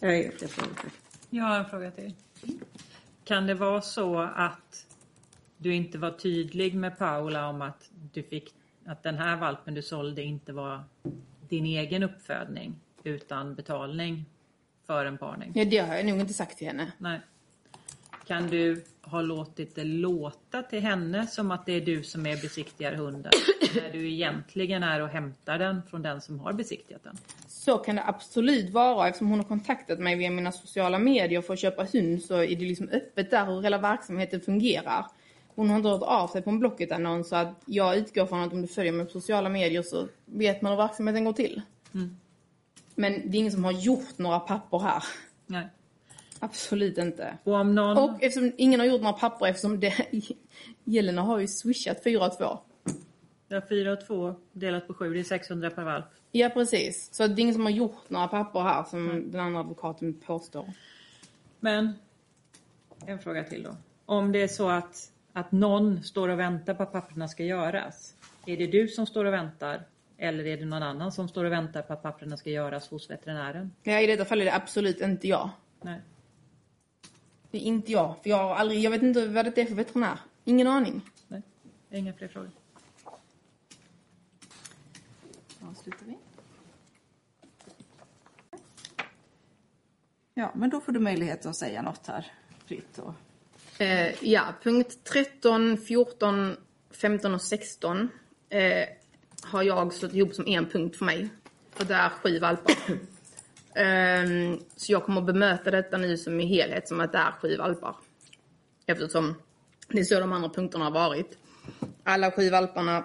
[SPEAKER 6] Jag vet, jag får inte.
[SPEAKER 3] Jag har en fråga till. Kan det vara så att du inte var tydlig med Paula om att du fick att den här valpen du sålde inte var din egen uppfödning utan betalning för en parning?
[SPEAKER 2] Ja det har jag nog inte sagt till henne.
[SPEAKER 3] Nej. Kan du ha låtit det låta till henne som att det är du som är besiktigar hunden? när du egentligen är och hämtar den från den som har besiktigat den?
[SPEAKER 2] Så kan det absolut vara eftersom hon har kontaktat mig via mina sociala medier för att köpa hund så är det liksom öppet där hur hela verksamheten fungerar. Hon har inte hört av sig på en Blocket-annons så att jag utgår från att om du följer mig på sociala medier så vet man hur verksamheten går till. Men det är ingen som har gjort några papper här.
[SPEAKER 3] Nej.
[SPEAKER 2] Absolut inte.
[SPEAKER 3] Och om någon...
[SPEAKER 2] Och eftersom ingen har gjort några papper eftersom det, Jelena har ju swishat 4 och 2.
[SPEAKER 3] Ja, 4 och 2 delat på 7, det är 600 per valp.
[SPEAKER 2] Ja precis. Så det är ingen som har gjort några papper här som den andra advokaten påstår.
[SPEAKER 3] Men en fråga till då. Om det är så att, att någon står och väntar på att papperna ska göras. Är det du som står och väntar? Eller är det någon annan som står och väntar på att papperna ska göras hos veterinären?
[SPEAKER 2] Ja, i detta fall är det absolut inte jag.
[SPEAKER 3] Nej.
[SPEAKER 2] Det är inte jag. För jag har aldrig, jag vet inte vad det är för veterinär. Ingen aning.
[SPEAKER 3] Nej. Inga fler frågor.
[SPEAKER 4] Avslutar vi. Ja, men då får du möjlighet att säga något här fritt. Och...
[SPEAKER 2] Eh, ja, punkt 13, 14, 15 och 16 eh, har jag slått ihop som en punkt för mig. För det är sju valpar. Um, så jag kommer att bemöta detta nu som i helhet som att det är sju valpar. Eftersom det är så de andra punkterna har varit. Alla sju valparna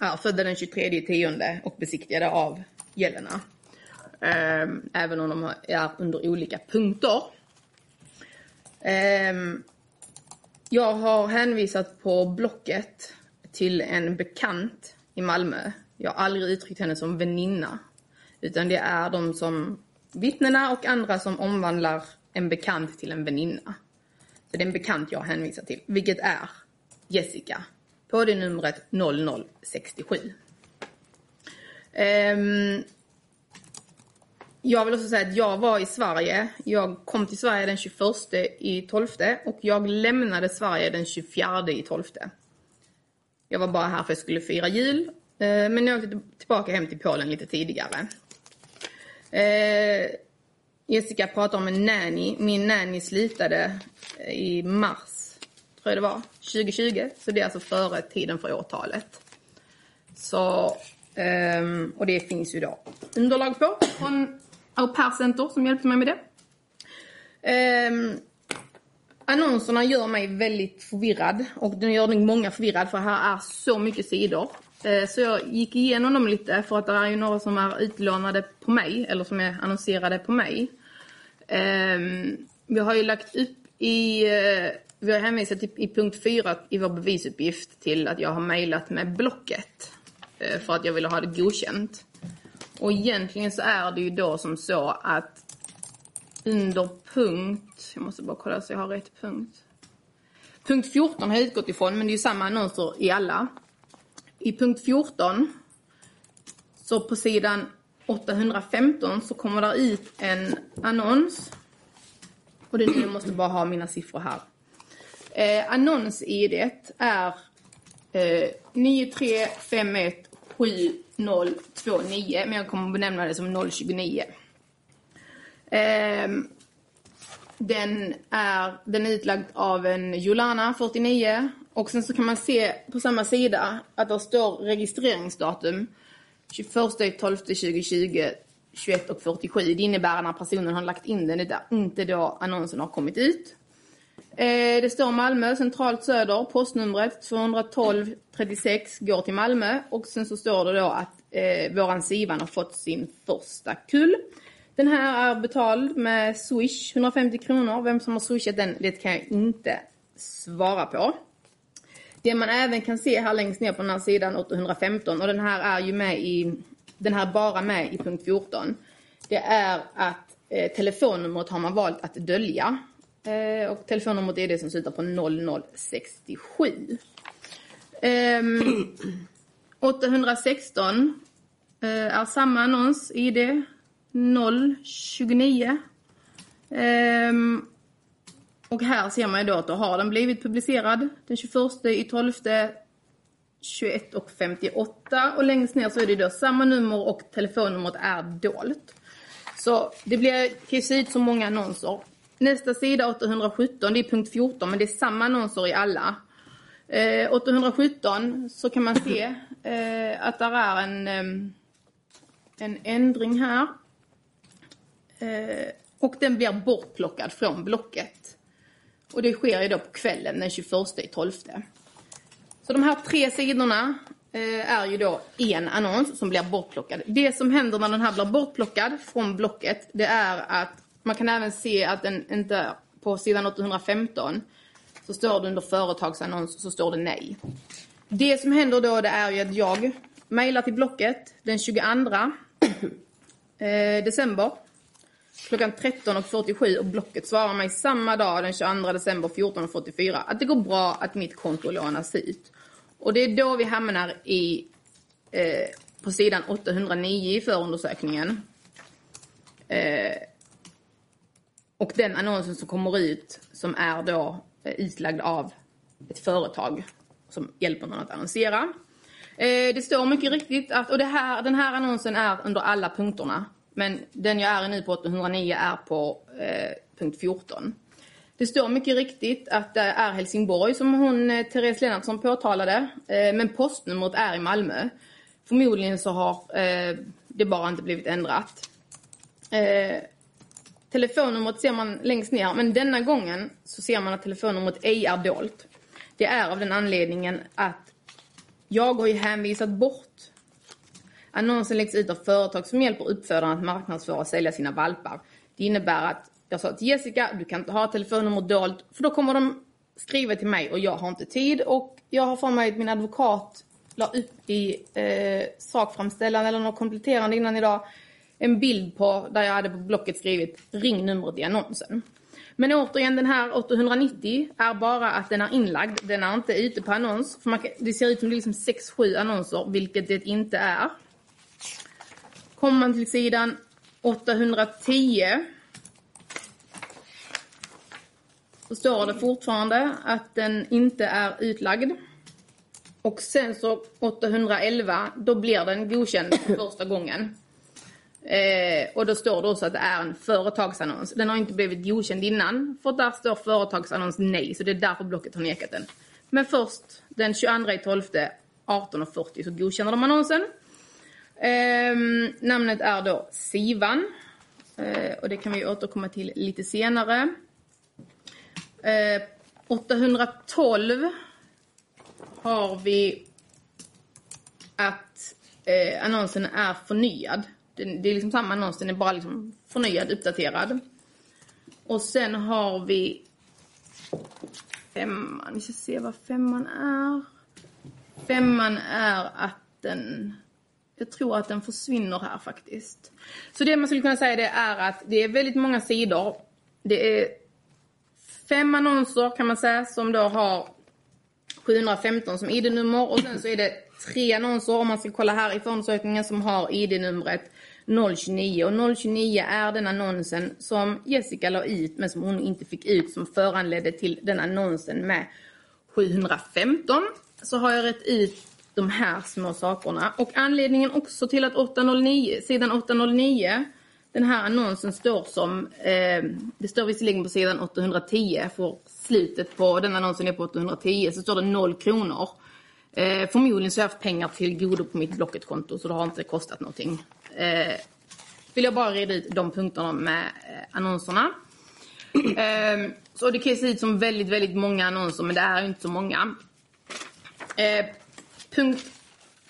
[SPEAKER 2] är födda den 23 tionde och besiktigade av Jelena. Um, ehm, även om de är under olika punkter. Um, jag har hänvisat på Blocket till en bekant i Malmö. Jag har aldrig uttryckt henne som väninna. Utan det är de som vittnena och andra som omvandlar en bekant till en väninna. Så det är en bekant jag hänvisar till, vilket är Jessica. På det numret 0067. Um, ehm, jag vill också säga att jag var i Sverige. Jag kom till Sverige den 21 i 12 och jag lämnade Sverige den 24 i 12. Jag var bara här för att jag skulle fira jul. Eh, men jag åkte tillbaka hem till Polen lite tidigare. Eh, Jessica pratar om en nanny. Min nanny slutade eh, i mars, tror jag det var, 2020. Så det är alltså före tiden för årtalet. Så, eh, och det finns ju då underlag på från Au Pair Center som hjälpte mig med det. Eh, annonserna gör mig väldigt förvirrad och den gör nog många förvirrad för här är så mycket sidor. Eh, så jag gick igenom dem lite för att det är ju några som är utlånade på mig eller som är annonserade på mig. Ehm, vi har ju lagt upp i, eh, vi har hänvisat typ i punkt 4 i vår bevisuppgift till att jag har mejlat med Blocket eh, för att jag ville ha det godkänt. Och egentligen så är det ju då som så att under punkt, jag måste bara kolla så jag har rätt punkt. Punkt 14 har jag utgått ifrån, men det är ju samma annonser i alla. I punkt 14, så på sidan 815 så kommer det ut en annons. Och det är nu jag måste bara ha mina siffror här. Eh, annons-id är eh, 93517029, men jag kommer benämna det som 029. Eh, den är, den är utlagd av en Jolana 49 och sen så kan man se på samma sida att det står registreringsdatum 21 12 2020 21 och 47. Det innebär när personen har lagt in den, det är inte då annonsen har kommit ut. Eh, det står Malmö, centralt söder, postnumret 212 36 går till Malmö och sen så står det då att eh, våran Sivan har fått sin första kull. Den här är betald med Swish, 150 kronor. Vem som har swishat den, det kan jag inte svara på. Det man även kan se här längst ner på den här sidan 815 och den här är ju med i, den här är bara med i punkt 14. Det är att eh, telefonnumret har man valt att dölja. Eh, och telefonnumret är det som slutar på 0067. Eh, 816 eh, är samma annons, ID 029. Um, ehm, och här ser man ju då att då har den blivit publicerad den 21 i 12 21 och 58 och längst ner så är det då samma nummer och telefonnumret är dolt. Så det blir, kan ju se ut som många annonser. Nästa sida 817, det är punkt 14 men det är samma annonser i alla. Eh, 817 så kan man se eh, att där är en, ehm, en ändring här. Eh, och den blir bortplockad från blocket. Och det sker ju då på kvällen den 21 12. Så de här tre sidorna eh, är ju då en annons som blir bortplockad. Det som händer när den här blir bortplockad från blocket, det är att man kan även se att den inte, på sidan 815, så står det under företagsannons så står det nej. Det som händer då det är ju att jag mejlar till blocket den 22 eh, december klockan 13.47 och Blocket svarar mig samma dag den 22 december 14.44 att det går bra att mitt konto lånas ut. Och det är då vi hamnar i eh, på sidan 809 i förundersökningen. Eh, och den annonsen som kommer ut som är då eh, utlagd av ett företag som hjälper någon att annonsera. Eh, det står mycket riktigt att, och det här, den här annonsen är under alla punkterna. Men den jag är i nu på 809 är på eh, punkt 14. Det står mycket riktigt att det är Helsingborg som hon, eh, Therese Lennartsson påtalade. Eh, men postnumret är i Malmö. Förmodligen så har eh, det bara inte blivit ändrat. Eh, telefonnumret ser man längst ner, men denna gången så ser man att telefonnumret ej är dolt. Det är av den anledningen att jag har ju hänvisat bort Annonsen läggs ut av företag som hjälper uppfödaren att marknadsföra och sälja sina valpar. Det innebär att jag sa till Jessica, du kan inte ha telefonnummer dolt för då kommer de skriva till mig och jag har inte tid och jag har för mig att min advokat la upp i eh, sakframställan eller något kompletterande innan idag en bild på där jag hade på blocket skrivit ring numret i annonsen. Men återigen den här 890 är bara att den är inlagd, den är inte ute på annons. För man kan, det ser ut som det är liksom 6-7 annonser, vilket det inte är. Kommer man till sidan 810 så står det fortfarande att den inte är utlagd. Och sen så 811, då blir den godkänd första gången. Eh, och då står det också att det är en företagsannons. Den har inte blivit godkänd innan, för där står företagsannons nej, så det är därför blocket har nekat den. Men först den 22 12 18.40 så godkänner de annonsen. Eh, namnet är då Sivan. Eh, och det kan vi återkomma till lite senare. Eh, 812 har vi att eh, annonsen är förnyad. Det, det är liksom samma annons, den är bara liksom förnyad, uppdaterad. Och sen har vi femman, vi ska se vad femman är. Femman är att den jag tror att den försvinner här faktiskt. Så det man skulle kunna säga det är att det är väldigt många sidor. Det är fem annonser kan man säga som då har 715 som ID-nummer och sen så är det tre annonser om man ska kolla här i förundersökningen som har ID-numret 029 och 029 är den annonsen som Jessica la ut men som hon inte fick ut som föranledde till den annonsen med 715 så har jag rätt ut de här små sakerna och anledningen också till att 809, sidan 809 den här annonsen står som, eh, det står visserligen på sidan 810 för slutet på den annonsen är på 810 så står det 0 kronor. Eh, förmodligen så har jag haft pengar till godo på mitt Blocket-konto så det har inte kostat någonting. Eh, vill jag bara reda ut de punkterna med eh, annonserna. Eh, så det kan se ut som väldigt, väldigt många annonser men det är inte så många. Eh, punkt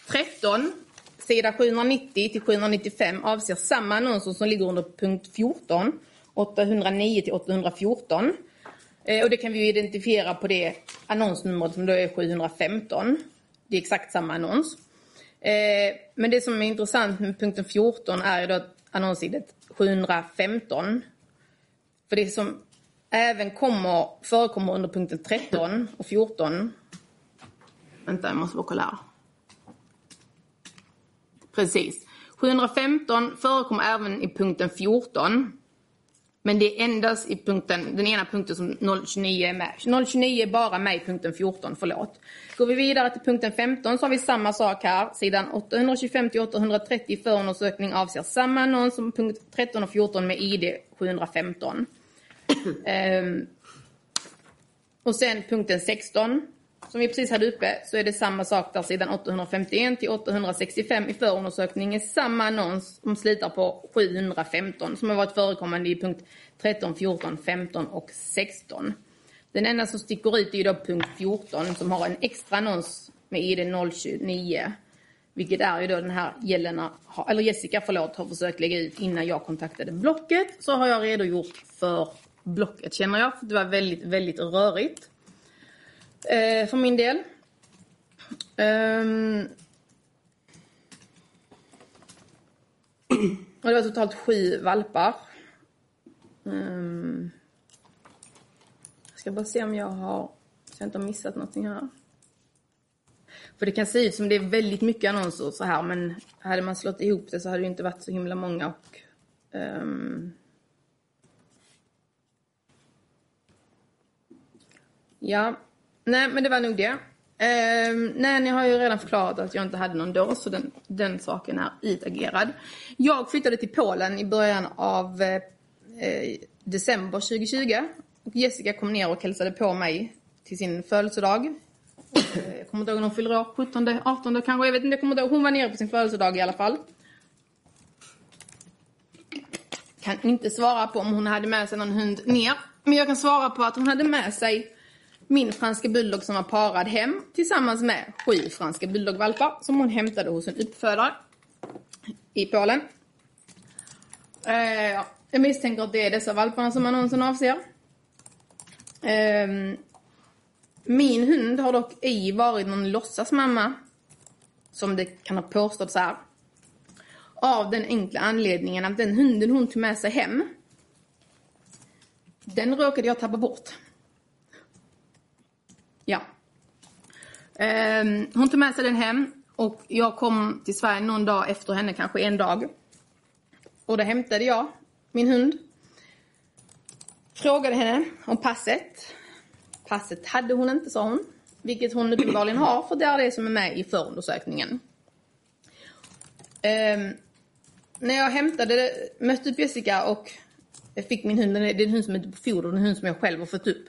[SPEAKER 2] 13, sida 790 till 795 avser samma annonser som ligger under punkt 14, 809 till 814. Eh, och det kan vi identifiera på det annonsnumret som då är 715. Det är exakt samma annons. Eh, men det som är intressant med punkten 14 är då annonsidet 715. För det som även kommer, förekommer under punkten 13 och 14. Vänta, jag måste bara kolla här. Precis. 715 förekommer även i punkten 14. Men det är endast i punkten, den ena punkten som 029 är med. 029 är bara med i punkten 14, förlåt. Går vi vidare till punkten 15 så har vi samma sak här. Sidan 825 till 830 förundersökning avser samma annons som punkt 13 och 14 med ID 715. um, och sen punkten 16 som vi precis hade uppe så är det samma sak där sidan 851 till 865 i förundersökningen. Samma annons som slutar på 715 som har varit förekommande i punkt 13, 14, 15 och 16. Den enda som sticker ut är ju då punkt 14 som har en extra annons med ID 029. Vilket är ju då den här Jelena, eller Jessica förlåt, har försökt lägga ut innan jag kontaktade Blocket. Så har jag redogjort för Blocket känner jag. för Det var väldigt, väldigt rörigt. Eh, för min del. Ehm. Um, och det var totalt sju valpar. Um, jag ska bara se om jag har, så jag inte har missat någonting här. För det kan se ut som det är väldigt mycket annonser så här men hade man slått ihop det så hade det inte varit så himla många och um, Ja, Nej, men det var nog det. Eh, nej, ni har ju redan förklarat att jag inte hade någon då, så den, den saken är utagerad. Jag flyttade till Polen i början av eh, eh december 2020. Och Jessica kom ner och hälsade på mig till sin födelsedag. Eh, jag kommer inte ihåg när hon fyller år, 17, 18 kanske, jag vet inte, jag kommer inte ihåg. Hon var nere på sin födelsedag i alla fall. Kan inte svara på om hon hade med sig någon hund ner. Men jag kan svara på att hon hade med sig min franska bulldog som var parad hem tillsammans med sju franska bulldogvalpar som hon hämtade hos en uppfödare i Polen. Eh, jag misstänker att det är dessa valparna som annonsen avser. Eh, min hund har dock ej varit någon låtsasmamma, som det kan ha påståtts här. Av den enkla anledningen att den hunden hon tog med sig hem, den råkade jag tappa bort. Ja. Um, hon tog med sig den hem och jag kom till Sverige någon dag efter henne, kanske en dag. Och då hämtade jag min hund. Frågade henne om passet. Passet hade hon inte, sa hon. Vilket hon uppenbarligen har, för det är det som är med i förundersökningen. Um, när jag hämtade, mötte upp Jessica och fick min hund, det är en hund som är ute på foder, en hund som jag själv har fått upp.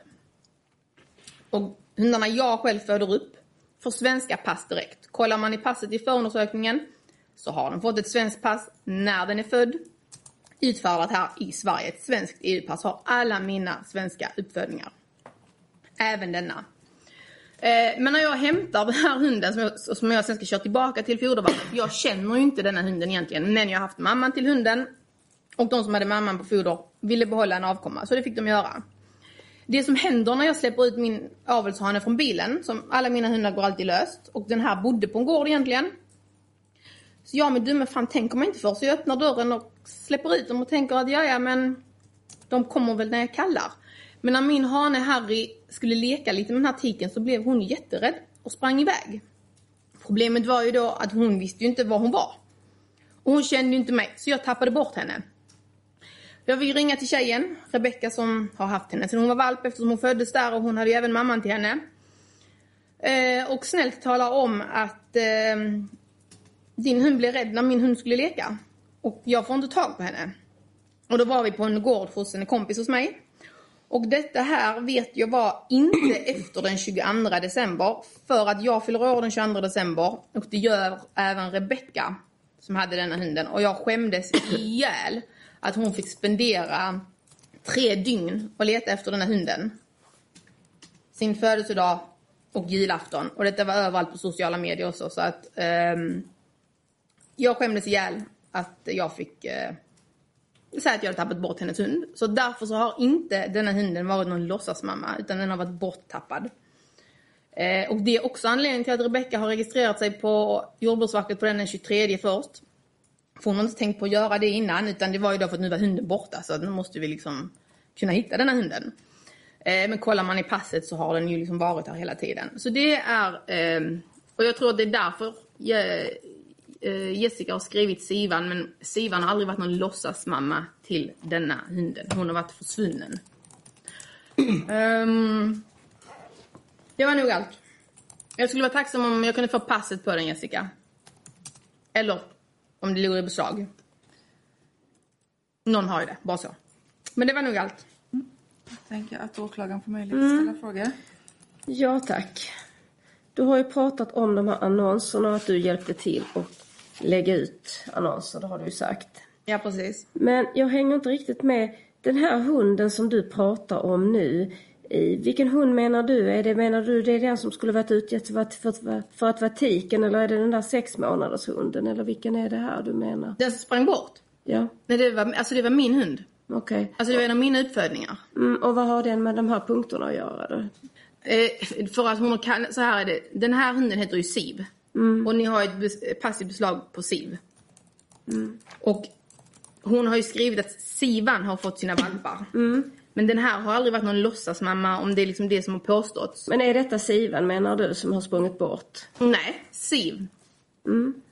[SPEAKER 2] Och hundarna jag själv föder upp får svenska pass direkt. Kollar man i passet i förundersökningen så har den fått ett svenskt pass när den är född. Utfärdat här i Sverige. Ett svenskt EU-pass har alla mina svenska uppfödningar. Även denna. Eh, men när jag hämtar den här hunden som jag, som jag sen ska köra tillbaka till fodervallen. Jag känner ju inte denna hunden egentligen. Men jag har haft mamman till hunden. Och de som hade mamman på foder ville behålla en avkomma. Så det fick de göra. Det som händer när jag släpper ut min avelshane från bilen, som alla mina hundar går alltid löst, och den här bodde på en gård egentligen. Så jag med dumme fan tänker mig inte för, så jag öppnar dörren och släpper ut dem och tänker att ja, ja men de kommer väl när jag kallar. Men när min hane Harry skulle leka lite med den här tiken så blev hon jätterädd och sprang iväg. Problemet var ju då att hon visste ju inte var hon var. Och hon kände ju inte mig, så jag tappade bort henne. Jag fick ringa till tjejen, Rebecka som har haft henne sedan hon var valp eftersom hon föddes där och hon hade ju även mamman till henne. Eh, och snällt tala om att eh, din hund blev rädd när min hund skulle leka. Och jag får inte tag på henne. Och då var vi på en gård hos en kompis hos mig. Och detta här vet jag var inte efter den 22 december. För att jag fyller år den 22 december och det gör även Rebecka som hade denna hunden. Och jag skämdes ihjäl att hon fick spendera tre dygn och leta efter den här hunden. Sin födelsedag och julafton. Och detta var överallt på sociala medier också så att um, jag skämdes ihjäl att jag fick uh, säga att jag hade tappat bort hennes hund. Så därför så har inte denna hunden varit någon låtsasmamma utan den har varit borttappad. Eh, och det är också anledningen till att Rebecka har registrerat sig på Jordbruksverket på den den 23 först. För hon har inte tänkt på att göra det innan utan det var ju då för att nu var hunden borta så nu måste vi liksom kunna hitta denna hunden. Eh, men kollar man i passet så har den ju liksom varit här hela tiden. Så det är, eh, och jag tror att det är därför jag, eh, Jessica har skrivit Sivan men Sivan har aldrig varit någon låtsasmamma till denna hunden. Hon har varit försvunnen. Um, det var nog allt. Jag skulle vara tacksam om jag kunde få passet på den Jessica. Eller om det ligger i beslag. Någon har ju det, bara så. Men det var nog allt.
[SPEAKER 4] Jag tänker att åklagaren får möjlighet att ställa frågor.
[SPEAKER 6] Ja, tack. Du har ju pratat om de här annonserna och att du hjälpte till att lägga ut annonser, det har du ju sagt.
[SPEAKER 2] Ja, precis.
[SPEAKER 6] Men jag hänger inte riktigt med. Den här hunden som du pratar om nu, i, vilken hund menar du? Är det, menar du det är den som skulle varit utgett för att, för, för att vara tiken eller är det den där sex månaders hunden? Eller vilken är det här du menar?
[SPEAKER 2] Den som sprang bort.
[SPEAKER 6] Ja,
[SPEAKER 2] Nej, det var, alltså det var min hund.
[SPEAKER 6] okej.
[SPEAKER 2] Alltså det var en av mina uppfödningar.
[SPEAKER 6] Mm, och vad har den med de här punkterna att göra då?
[SPEAKER 2] Eh, för att hon kan, så här är det. Den här hunden heter ju Siv. Och ni har ett passivt beslag på Siv. Och hon har ju skrivit att Sivan har fått sina valpar. Men den här har aldrig varit någon låtsasmamma om det är liksom det som har påståtts.
[SPEAKER 6] Men är detta Sivan menar du som har sprungit bort?
[SPEAKER 2] Nej, Siv.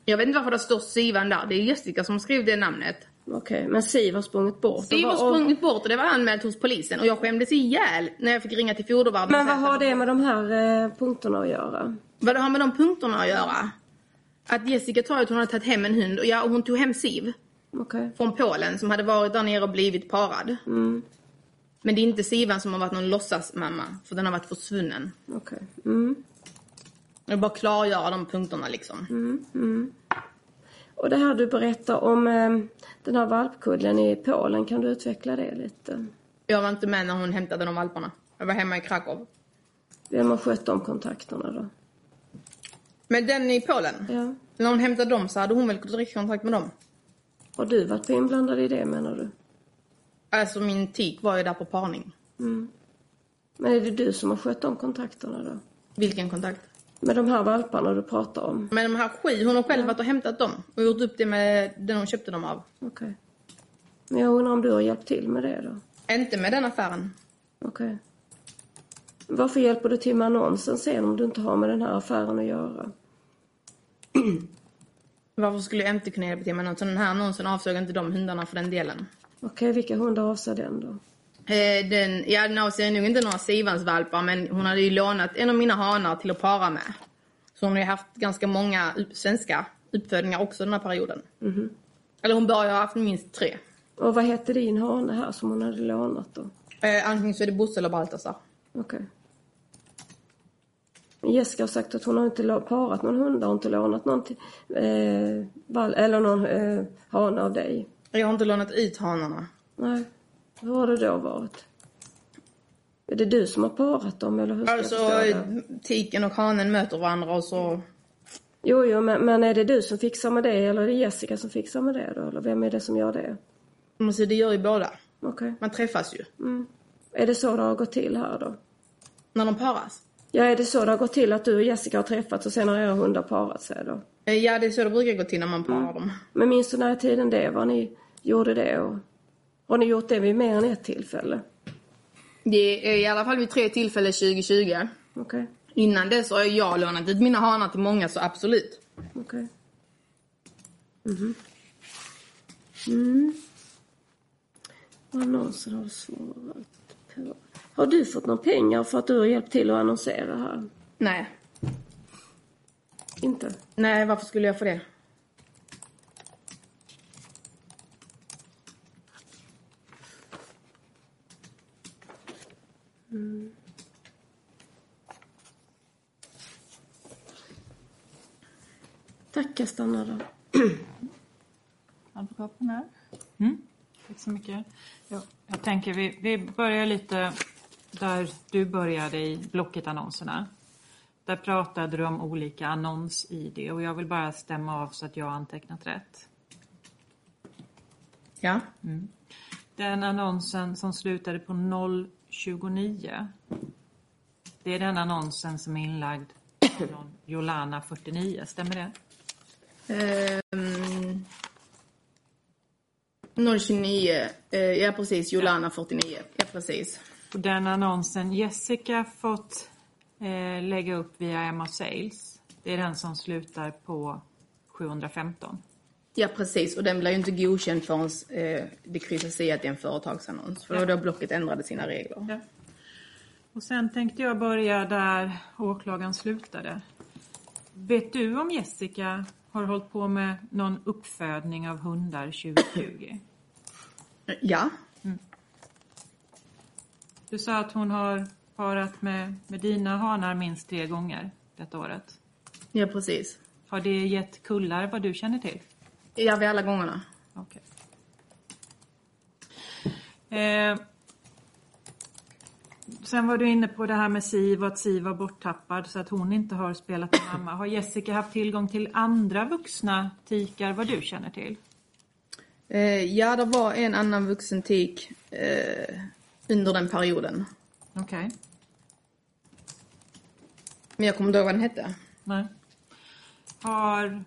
[SPEAKER 2] Jag vet inte varför det står Sivan där. Det är Jessica som skrivit det namnet.
[SPEAKER 6] Okej, men Siv har sprungit bort.
[SPEAKER 2] Siv har sprungit bort och det var anmält hos polisen. Och jag skämdes ihjäl när jag fick ringa till fodervärden.
[SPEAKER 6] Men vad har det med de här eh, punkterna att göra?
[SPEAKER 2] Vad det har med de punkterna att göra? Att Jessica tar att hon hade tagit hem en hund och ja, och hon tog hem Siv
[SPEAKER 6] Okej.
[SPEAKER 2] från Polen som hade varit där nere och blivit parad. Men det är inte Sivan som har varit någon låtsasmamma för den har varit försvunnen.
[SPEAKER 6] Okej. Mm.
[SPEAKER 2] Jag bara klargöra de punkterna liksom.
[SPEAKER 6] Och det här du berättar om eh, den här valpkudden i Polen, kan du utveckla det lite?
[SPEAKER 2] Jag var inte med när hon hämtade de valparna. Jag var hemma i Krakow.
[SPEAKER 6] Vem har skött de kontakterna då?
[SPEAKER 2] Men den i Polen?
[SPEAKER 6] Ja.
[SPEAKER 2] När hon hämtade dem så hade hon väl direktkontakt med dem?
[SPEAKER 6] Har du varit inblandad i det menar du?
[SPEAKER 2] Alltså min tik var ju där på parning.
[SPEAKER 6] Men är det du som har skött de kontakterna då?
[SPEAKER 2] Vilken kontakt?
[SPEAKER 6] Med de här valparna du pratar om?
[SPEAKER 2] Men de här sju, hon har själv varit och hämtat dem. Och gjort upp det med den hon köpte dem av.
[SPEAKER 6] Okej. Men jag undrar om du har hjälpt till med det då?
[SPEAKER 2] Inte med den affären.
[SPEAKER 6] Okej. Varför hjälper du till med annonsen sen om du inte har med den här affären att göra?
[SPEAKER 2] Varför skulle jag inte kunna hjälpa till med? Så den här annonsen avsåg inte de hundarna för den delen.
[SPEAKER 6] Okej, vilka hundar avser den då?
[SPEAKER 2] Eh, den, ja, den avser nog inte några Sivans-valpar men hon hade ju lånat en av mina hanar till att para med. Så hon har ju haft ganska många upp, svenska uppfödningar också den här perioden. Eller hon bör ju ha haft minst tre.
[SPEAKER 6] Och vad hette din hane här som hon hade lånat då?
[SPEAKER 2] Eh, antingen så är det Bosse eller Baltasar.
[SPEAKER 6] Okej. Men Jessica har sagt att hon har inte parat någon hund, har inte lånat någon till, eh, eller någon eh, hane av dig.
[SPEAKER 2] Jag har inte lånat ut hanarna.
[SPEAKER 6] Nej. Hur har det då varit? Är det du som har parat dem eller hur ska
[SPEAKER 2] Alltså, tiken och hanen möter varandra och så...
[SPEAKER 6] Jo, jo, men, men är det du som fixar med det eller är det Jessica som fixar med det då? Eller vem är det som gör det?
[SPEAKER 2] Men så det gör ju båda.
[SPEAKER 6] Okej.
[SPEAKER 2] Man träffas ju.
[SPEAKER 6] Är det så det har gått till här då?
[SPEAKER 2] När de paras.
[SPEAKER 6] Ja, är det så det har gått till att du och Jessica har träffats och sen har era hundar parat sig då?
[SPEAKER 2] Eh, ja, det är så det brukar gå till när man parar dem.
[SPEAKER 6] Men minns du när i tiden det var ni gjorde det? Och har ni gjort det vid mer än ett tillfälle?
[SPEAKER 2] Det är i alla fall vid tre tillfällen 2020.
[SPEAKER 6] Okej.
[SPEAKER 2] Innan dess har jag lånat ut mina hanar till många, så absolut.
[SPEAKER 6] Okej. Mhm. Mm. Annonser har svarat på. Har du fått några pengar för att du har hjälpt till att annonsera här?
[SPEAKER 2] Nej.
[SPEAKER 6] Inte?
[SPEAKER 2] Nej, varför skulle jag få det?
[SPEAKER 6] Tack, jag stannar där.
[SPEAKER 3] Advokaten här. Mm. Tack så mycket. Ja, jag tänker vi, vi börjar lite där du började i Blocket-annonserna. Där pratade du om olika annons-id och jag vill bara stämma av så att jag har antecknat rätt.
[SPEAKER 2] Ja.
[SPEAKER 3] Den annonsen som slutade på 029. Det är den annonsen som är inlagd från Jolana 49, stämmer det?
[SPEAKER 2] Ehm, 029, eh, ja precis, Jolana 49. Ja precis.
[SPEAKER 3] Och den annonsen Jessica fått eh, lägga upp via Emma Sales. Det är den som slutar på 715.
[SPEAKER 2] Ja precis, och den blir ju inte godkänd förrän eh, det kryssas i att det är en företagsannons. För då har då Blocket ändrade sina regler.
[SPEAKER 3] Ja. Och sen tänkte jag börja där åklagaren slutade. Vet du om Jessica har hållit på med någon uppfödning av hundar 2020?
[SPEAKER 2] Ja,
[SPEAKER 3] Du sa att hon har parat med, med dina hanar minst tre gånger detta året.
[SPEAKER 2] ja precis.
[SPEAKER 3] Har det gett kullar vad du känner till?
[SPEAKER 2] Ja, vid alla gångerna.
[SPEAKER 3] Okej. Eh, sen var du inne på det här med Siv och att Siv var borttappad så att hon inte har spelat med mamma. Har Jessica haft tillgång till andra vuxna tikar vad du känner till?
[SPEAKER 2] Eh, ja, det var en annan vuxen tik eh, under den perioden.
[SPEAKER 3] Okej.
[SPEAKER 2] Men jag kommer inte ihåg vad den hette.
[SPEAKER 3] Nej. Har...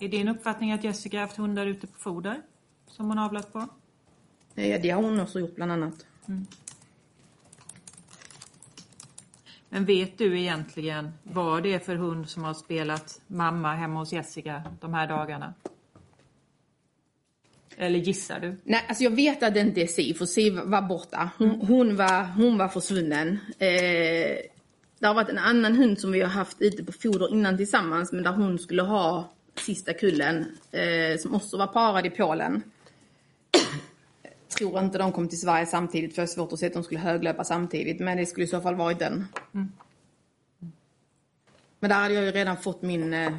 [SPEAKER 3] Är din uppfattning att Jessica haft hundar ute på foder? Som hon avlat på?
[SPEAKER 2] Ja, det har hon också gjort bland annat.
[SPEAKER 3] Men vet du egentligen vad det är för hund som har spelat mamma hemma hos Jessica de här dagarna? Eller gissar du?
[SPEAKER 2] Nej, alltså jag vet att det inte är Siv, för Siv var borta. Hon, hon, var, hon var försvunnen. Eh, det har varit en annan hund som vi har haft ute på foder innan tillsammans, men där hon skulle ha sista kullen, eh, som också var parad i Polen. Tror inte de kom till Sverige samtidigt, för det är svårt att se att de skulle höglöpa samtidigt, men det skulle i så fall varit den. Men där hade jag ju redan fått min, eh,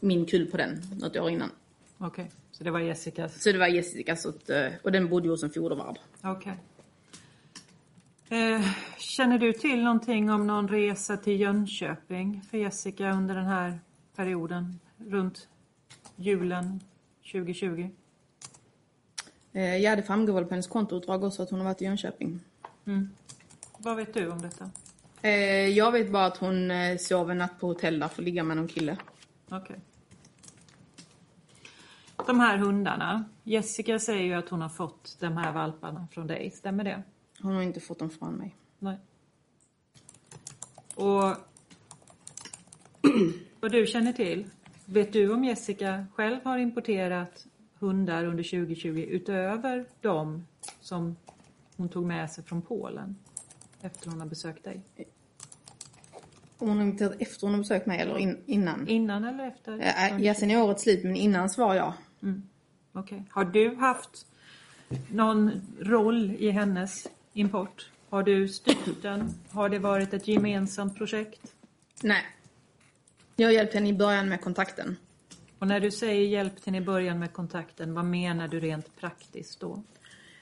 [SPEAKER 2] min kull på den, något år innan.
[SPEAKER 3] Okej, så det var Jessicas.
[SPEAKER 2] Så det var Jessica, så att, eh, och den bodde hos en fodervärd.
[SPEAKER 3] Okej. Eh, känner du till någonting om någon resa till Jönköping för Jessica under den här perioden runt julen 2020?
[SPEAKER 2] Eh, ja, det framgår väl på hennes kontoutdrag också att hon har varit i Jönköping.
[SPEAKER 3] Vad vet du om detta?
[SPEAKER 2] Eh, jag vet bara att hon eh, sov en natt på hotell där för att ligga med någon kille.
[SPEAKER 3] Okej. De här hundarna. Jessica säger ju att hon har fått de här valparna från dig. Stämmer det?
[SPEAKER 2] Hon har inte fått dem från mig.
[SPEAKER 3] Nej. Och vad du känner till, vet du om Jessica själv har importerat hundar under 2020 utöver de som hon tog med sig från Polen efter hon har besökt dig?
[SPEAKER 2] Hon har inte efter hon har besökt mig eller in, innan.
[SPEAKER 3] Innan eller efter?
[SPEAKER 2] Eh, ja, sen är året slut, men innan svar ja.
[SPEAKER 3] Okej. Har du haft någon roll i hennes import? Har du styrt den? Har det varit ett gemensamt projekt?
[SPEAKER 2] Nej. Jag har hjälpt henne i början med kontakten.
[SPEAKER 3] Och när du säger hjälpt henne i början med kontakten, vad menar du rent praktiskt då?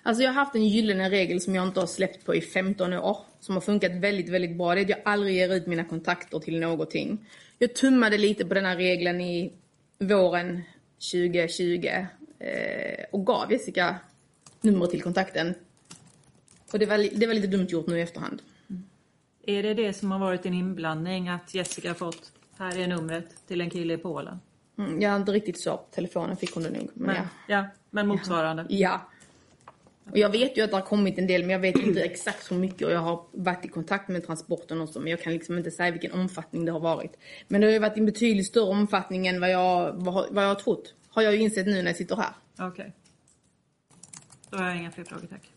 [SPEAKER 2] Alltså jag har haft en gyllene regel som jag inte har släppt på i 15 år. Som har funkat väldigt, väldigt bra. Det är att jag aldrig ger ut mina kontakter till någonting. Jag tummade lite på den här regeln i våren 2020. Eh, och gav Jessica numret till kontakten. Och det var, det var lite dumt gjort nu i efterhand.
[SPEAKER 3] Är det det som har varit en inblandning att Jessica fått, här är numret till en kille i Polen?
[SPEAKER 2] Mm, jag har inte riktigt så på telefonen fick hon det nog. Men ja.
[SPEAKER 3] ja, men motsvarande.
[SPEAKER 2] ja. Och jag vet ju att det har kommit en del, men jag vet inte exakt hur mycket. Och jag har varit i kontakt med transporten också, men jag kan liksom inte säga vilken omfattning det har varit. Men det har ju varit en betydligt större omfattning än vad jag, vad, vad jag har trott. Har jag ju insett nu när jag sitter här.
[SPEAKER 3] Okej. Okay. Då har jag inga fler frågor, tack.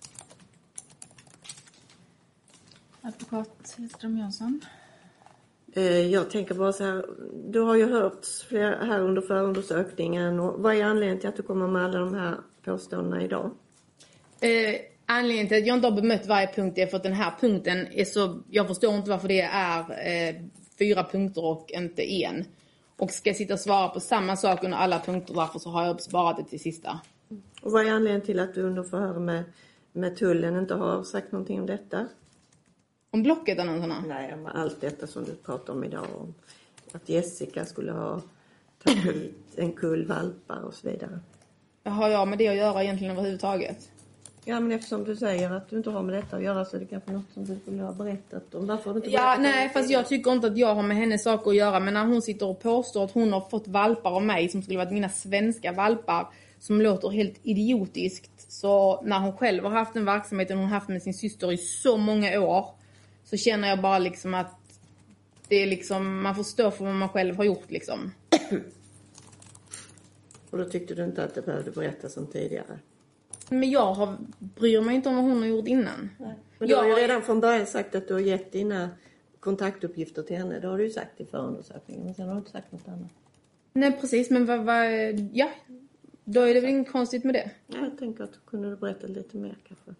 [SPEAKER 4] Advokat Hedström Jönsson.
[SPEAKER 7] Eh, jag tänker bara så här, du har ju hört här under förundersökningen. Och vad är anledningen till att du kommer med alla de här påståendena idag?
[SPEAKER 2] Eh, anledningen till att jag inte har bemött varje punkt är för att den här punkten är så... Jag förstår inte varför det är eh, fyra punkter och inte en. Och ska jag sitta och svara på samma sak under alla punkter därför så har jag sparat det till sista.
[SPEAKER 7] Och vad är anledningen till att du under förhör med, med tullen inte har sagt någonting om detta?
[SPEAKER 2] Om Blocket-annonserna?
[SPEAKER 7] Nej, om allt detta som du pratar om idag. Om att Jessica skulle ha tagit hit en kull valpar och så vidare.
[SPEAKER 2] Har jag med det att göra egentligen överhuvudtaget?
[SPEAKER 7] Ja, men eftersom du säger att du inte har med detta att göra så är det kanske något som du skulle ha berättat om. Varför har du inte
[SPEAKER 2] Ja, nej, fast jag tycker inte att jag har med hennes saker att göra. Men när hon sitter och påstår att hon har fått valpar av mig som skulle varit mina svenska valpar som låter helt idiotiskt. Så när hon själv har haft den verksamheten hon haft med sin syster i så många år så känner jag bara liksom att det är liksom, man får stå för vad man själv har gjort liksom.
[SPEAKER 7] Och då tyckte du inte att det behövde berättas som tidigare?
[SPEAKER 2] Men jag har, bryr mig inte om vad hon har gjort innan.
[SPEAKER 7] Nej. Men du har ju redan från början sagt att du har gett dina kontaktuppgifter till henne. Det har du ju sagt i förundersökningen. Men sen har du inte sagt något annat.
[SPEAKER 2] Nej precis, men vad, vad, ja. Då är det väl inget konstigt med det.
[SPEAKER 7] Ja, jag tänker att du kunde berätta lite mer kanske.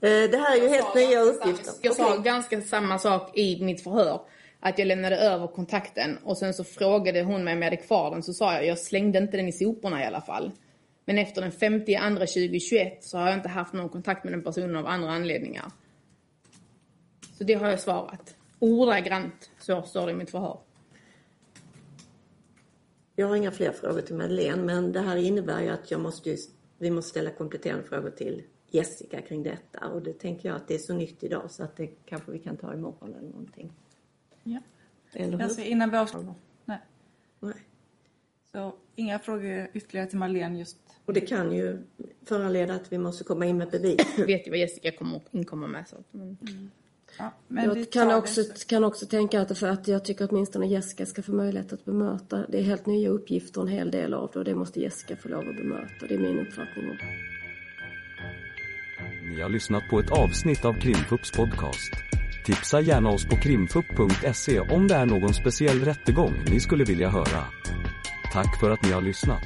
[SPEAKER 7] Eh, det här är ju helt nya uppgifter.
[SPEAKER 2] Jag sa ganska samma sak i mitt förhör. Att jag lämnade över kontakten och sen så frågade hon mig om jag hade kvar den. Så sa jag, jag slängde inte den i soporna i alla fall. Men efter den 50 andra 2021 så har jag inte haft någon kontakt med den personen av andra anledningar. Så det har jag svarat. Ordagrant så står det i mitt förhör.
[SPEAKER 7] Jag har inga fler frågor till Madeleine men det här innebär ju att jag måste vi måste ställa kompletterande frågor till Jessica kring detta och det tänker jag att det är så nytt idag så att det kanske vi kan ta imorgon eller någonting.
[SPEAKER 4] Ja.
[SPEAKER 7] Eller hur?
[SPEAKER 4] Alltså innan vi avslutar. Nej.
[SPEAKER 7] Nej.
[SPEAKER 4] Så inga frågor ytterligare till Marlene just.
[SPEAKER 7] Och det kan ju föranleda att vi måste komma in med bevis.
[SPEAKER 2] Jag vet ju vad Jessica kommer inkomma med. Så. att- Men...
[SPEAKER 4] Ja, men
[SPEAKER 7] Jag kan också, kan också tänka att, för att jag tycker att åtminstone Jessica ska få möjlighet att bemöta. Det är helt nya uppgifter en hel del av det och det måste Jessica få lov att bemöta. Det är min uppfattning.
[SPEAKER 1] Ni har lyssnat på ett avsnitt av Krimpups podcast. Tipsa gärna oss på krimfupp.se om det är någon speciell rättegång ni skulle vilja höra. Tack för att ni har lyssnat.